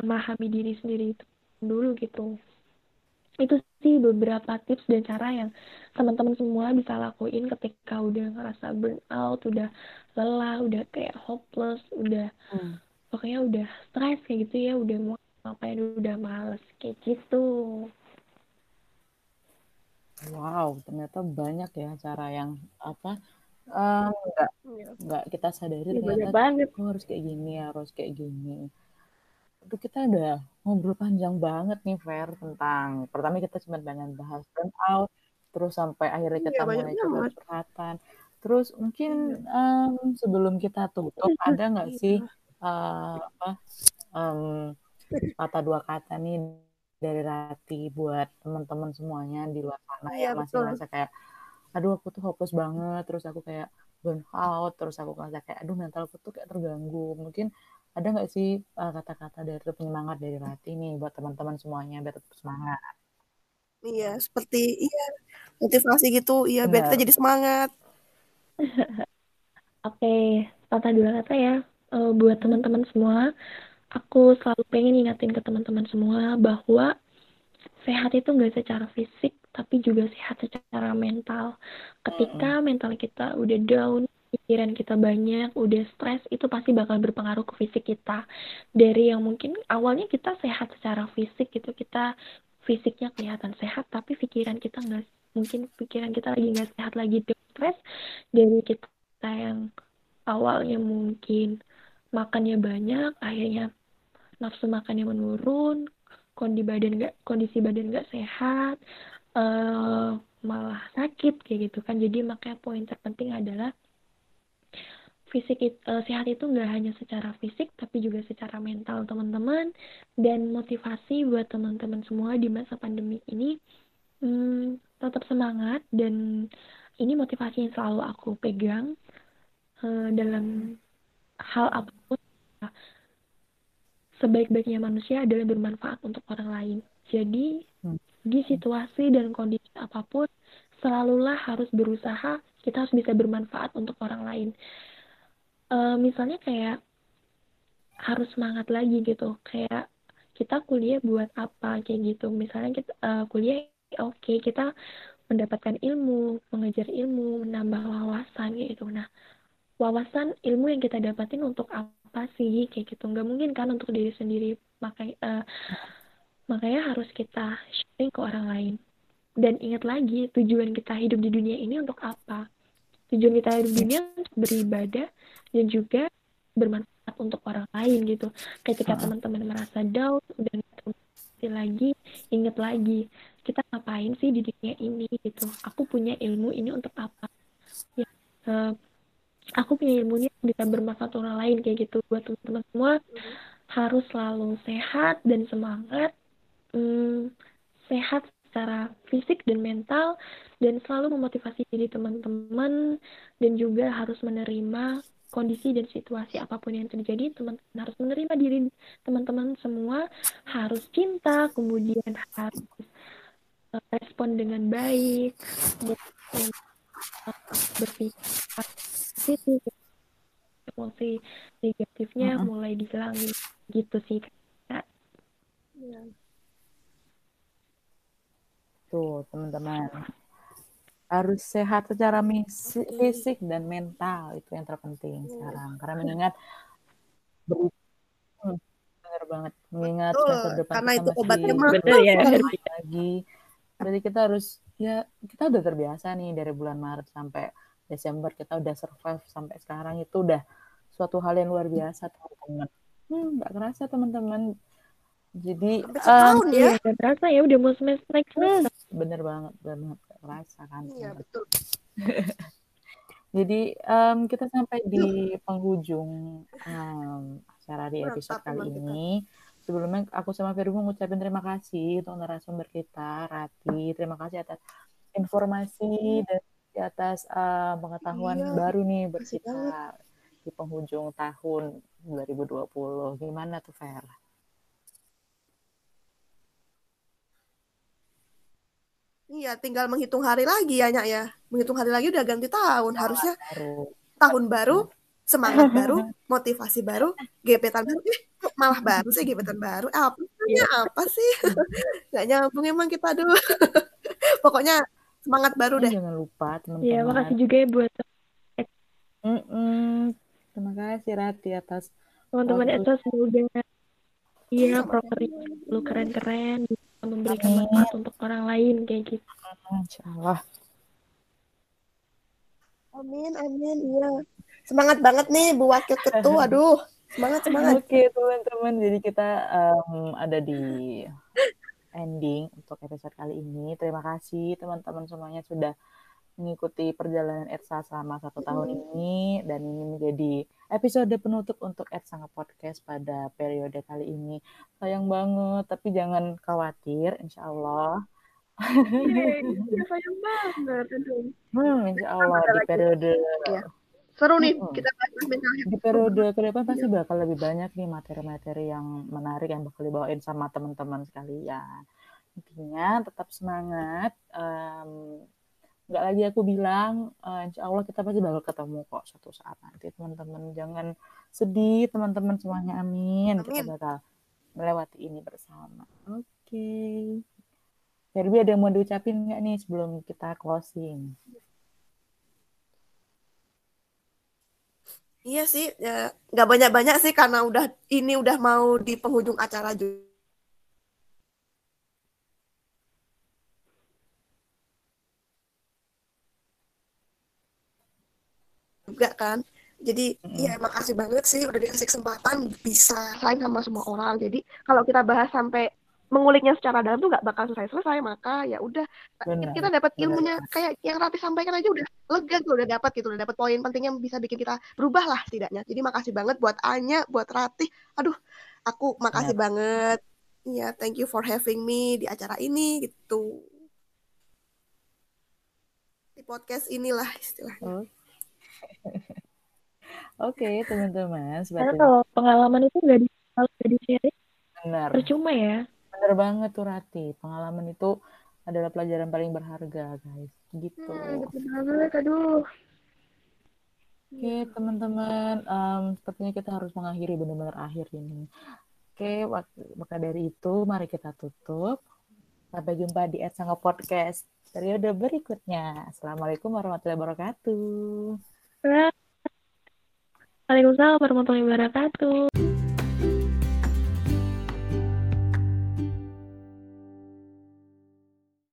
Speaker 3: memahami diri sendiri itu dulu gitu itu sih beberapa tips dan cara yang teman-teman semua bisa lakuin ketika udah ngerasa burnout, udah lelah, udah kayak hopeless, udah hmm. pokoknya udah stres kayak gitu ya, udah mau ngapain udah males kayak gitu.
Speaker 1: Wow, ternyata banyak ya cara yang apa uh, nggak ya. nggak kita sadari ya, ternyata banget. Oh, harus kayak gini harus kayak gini Aduh, kita udah ngobrol panjang banget nih, Fer, tentang pertama kita cuma pengen bahas burnout, terus sampai akhirnya kita
Speaker 2: banyak
Speaker 1: mulai coba curhatan. Terus mungkin em, sebelum kita tutup, ada nggak sih eh, apa em, kata dua kata nih dari Rati buat teman-teman semuanya di luar sana
Speaker 2: Iya,
Speaker 1: yang masih
Speaker 2: betul.
Speaker 1: ngerasa kayak, aduh aku tuh hopeless banget, terus aku kayak burn out, terus aku ngerasa kayak, aduh mentalku tuh kayak terganggu. Mungkin ada nggak sih uh, kata-kata dari penyemangat dari Rati nih buat teman-teman semuanya biar tetap semangat?
Speaker 2: Iya, seperti iya motivasi gitu. Iya, biar kita jadi semangat.
Speaker 3: Oke, kata dua kata ya. Eh, buat teman-teman semua, aku selalu pengen ingatin ke teman-teman semua bahwa sehat itu nggak secara fisik, tapi juga sehat secara mental. Ketika mental kita udah down, pikiran kita banyak, udah stres, itu pasti bakal berpengaruh ke fisik kita. Dari yang mungkin awalnya kita sehat secara fisik gitu, kita fisiknya kelihatan sehat, tapi pikiran kita nggak, mungkin pikiran kita lagi nggak sehat lagi, stres, dari kita yang awalnya mungkin makannya banyak, akhirnya nafsu makannya menurun, kondisi badan nggak kondisi badan nggak sehat, uh, malah sakit kayak gitu kan. Jadi makanya poin terpenting adalah fisik uh, sehat itu nggak hanya secara fisik tapi juga secara mental teman-teman. Dan motivasi buat teman-teman semua di masa pandemi ini hmm, tetap semangat. Dan ini motivasi yang selalu aku pegang uh, dalam hal apa pun sebaik-baiknya manusia adalah bermanfaat untuk orang lain. Jadi, hmm. di situasi dan kondisi apa pun, selalulah harus berusaha, kita harus bisa bermanfaat untuk orang lain. Uh, misalnya kayak, harus semangat lagi gitu. Kayak, kita kuliah buat apa, kayak gitu. Misalnya kita uh, kuliah, oke, okay, kita mendapatkan ilmu, mengejar ilmu, menambah wawasan, gitu. Nah, wawasan ilmu yang kita dapatin untuk apa sih kayak gitu. Nggak mungkin kan untuk diri sendiri. Makanya uh, makanya harus kita sharing ke orang lain. Dan ingat lagi tujuan kita hidup di dunia ini untuk apa? Tujuan kita hidup di dunia untuk beribadah dan juga bermanfaat untuk orang lain gitu. Ketika teman-teman merasa down nggak lagi ingat lagi kita ngapain sih di dunia ini gitu. Aku punya ilmu ini untuk apa? Ya uh, aku punya ilmunya bisa bermanfaat orang lain kayak gitu buat teman-teman semua mm-hmm. harus selalu sehat dan semangat hmm, sehat secara fisik dan mental dan selalu memotivasi diri teman-teman dan juga harus menerima kondisi dan situasi apa pun yang terjadi teman-teman harus menerima diri teman-teman semua harus cinta kemudian harus uh, respon dengan baik uh, berpikir positif emosi negatifnya uh -huh. mulai dihilangin gitu sih kak.
Speaker 2: Ya.
Speaker 1: tuh teman-teman. Harus sehat secara fisik dan mental. Itu yang terpenting sekarang. Karena mengingat ber hmm, benar banget. Mengingat
Speaker 2: Betul,
Speaker 1: semester depan
Speaker 2: karena itu obatnya mah
Speaker 3: bener ya.
Speaker 1: Lagi. Berarti kita harus ya kita udah terbiasa nih dari bulan Maret sampai Desember kita udah survive sampai sekarang itu udah suatu hal yang luar biasa teman-teman. Hmm, gak kerasa teman-teman. Jadi
Speaker 2: um, ya.
Speaker 3: Gak kerasa ya udah mau semester next
Speaker 1: hmm, Bener banget, bener banget gak kerasa kan.
Speaker 2: Iya betul.
Speaker 1: Jadi um, kita sampai di penghujung um, acara di episode Mantap, kali ini. Sebelumnya aku sama Firman ngucapin terima kasih untuk narasumber kita, Rati. Terima kasih atas informasi dan di atas uh, pengetahuan iya, baru nih buat kita banget. di penghujung tahun 2020. Gimana tuh Fer?
Speaker 2: Iya, tinggal menghitung hari lagi ya, Nyak ya. Menghitung hari lagi udah ganti tahun. Harusnya baru. tahun baru, semangat baru, motivasi baru, gebetan baru. Eh, malah baru sih gebetan baru. Apa, ya. apa sih? Gak nyambung emang kita dulu. Pokoknya semangat baru deh.
Speaker 1: Jangan lupa teman-teman.
Speaker 3: Iya, makasih juga ya buat
Speaker 1: mm -mm. Terima kasih Rati atas
Speaker 3: teman-teman atas semoga iya properti lu keren-keren bisa memberikan Amin. manfaat untuk orang lain kayak gitu.
Speaker 1: Insya Allah.
Speaker 2: Amin, amin, iya. Semangat banget nih Bu Wakil Ketua, aduh. Semangat, semangat.
Speaker 1: Oke, teman-teman. Jadi kita um, ada di ending untuk episode kali ini. Terima kasih teman-teman semuanya sudah mengikuti perjalanan Ersa selama satu tahun ini dan ini menjadi episode penutup untuk Ersa Podcast pada periode kali ini. Sayang banget, tapi jangan khawatir, insya Allah.
Speaker 2: Iya, sayang banget.
Speaker 1: Hmm, insya Allah di periode
Speaker 2: ya. Seru nih hmm. kita bahas mental
Speaker 1: Di periode ke depan pasti bakal lebih banyak nih materi-materi yang menarik yang bakal dibawain sama teman-teman sekalian. Intinya tetap semangat. Um, nggak lagi aku bilang uh, insya Allah kita pasti bakal ketemu kok suatu saat nanti teman-teman jangan sedih teman-teman semuanya amin. amin kita bakal melewati ini bersama oke okay. Ferbi ada yang mau diucapin nggak nih sebelum kita closing
Speaker 2: Iya sih, ya, nggak banyak-banyak sih karena udah ini udah mau di penghujung acara juga. juga kan jadi mm. ya makasih banget sih udah dikasih kesempatan bisa saling sama semua orang jadi kalau kita bahas sampai menguliknya secara dalam tuh nggak bakal selesai-selesai maka ya udah kita dapat ilmunya benar. kayak yang Rati sampaikan aja udah lega tuh udah dapat gitu udah dapat poin penting yang bisa bikin kita berubah lah setidaknya jadi makasih banget buat Anya buat Rati aduh aku makasih ya. banget ya thank you for having me di acara ini gitu di podcast inilah istilahnya
Speaker 1: oh. Oke, okay, teman-teman.
Speaker 3: Karena kalau pengalaman itu nggak di di sharing,
Speaker 1: Benar.
Speaker 3: percuma ya.
Speaker 1: Benar banget tuh Rati. Pengalaman itu adalah pelajaran paling berharga, guys. Gitu. Hmm,
Speaker 3: betul banget, aduh.
Speaker 1: Oke, okay, teman-teman. Um, sepertinya kita harus mengakhiri benar-benar akhir ini. Oke, okay, maka dari itu mari kita tutup. Sampai jumpa di Edsanga Podcast periode berikutnya. Assalamualaikum warahmatullahi wabarakatuh.
Speaker 3: Waalaikumsalam warahmatullahi wabarakatuh.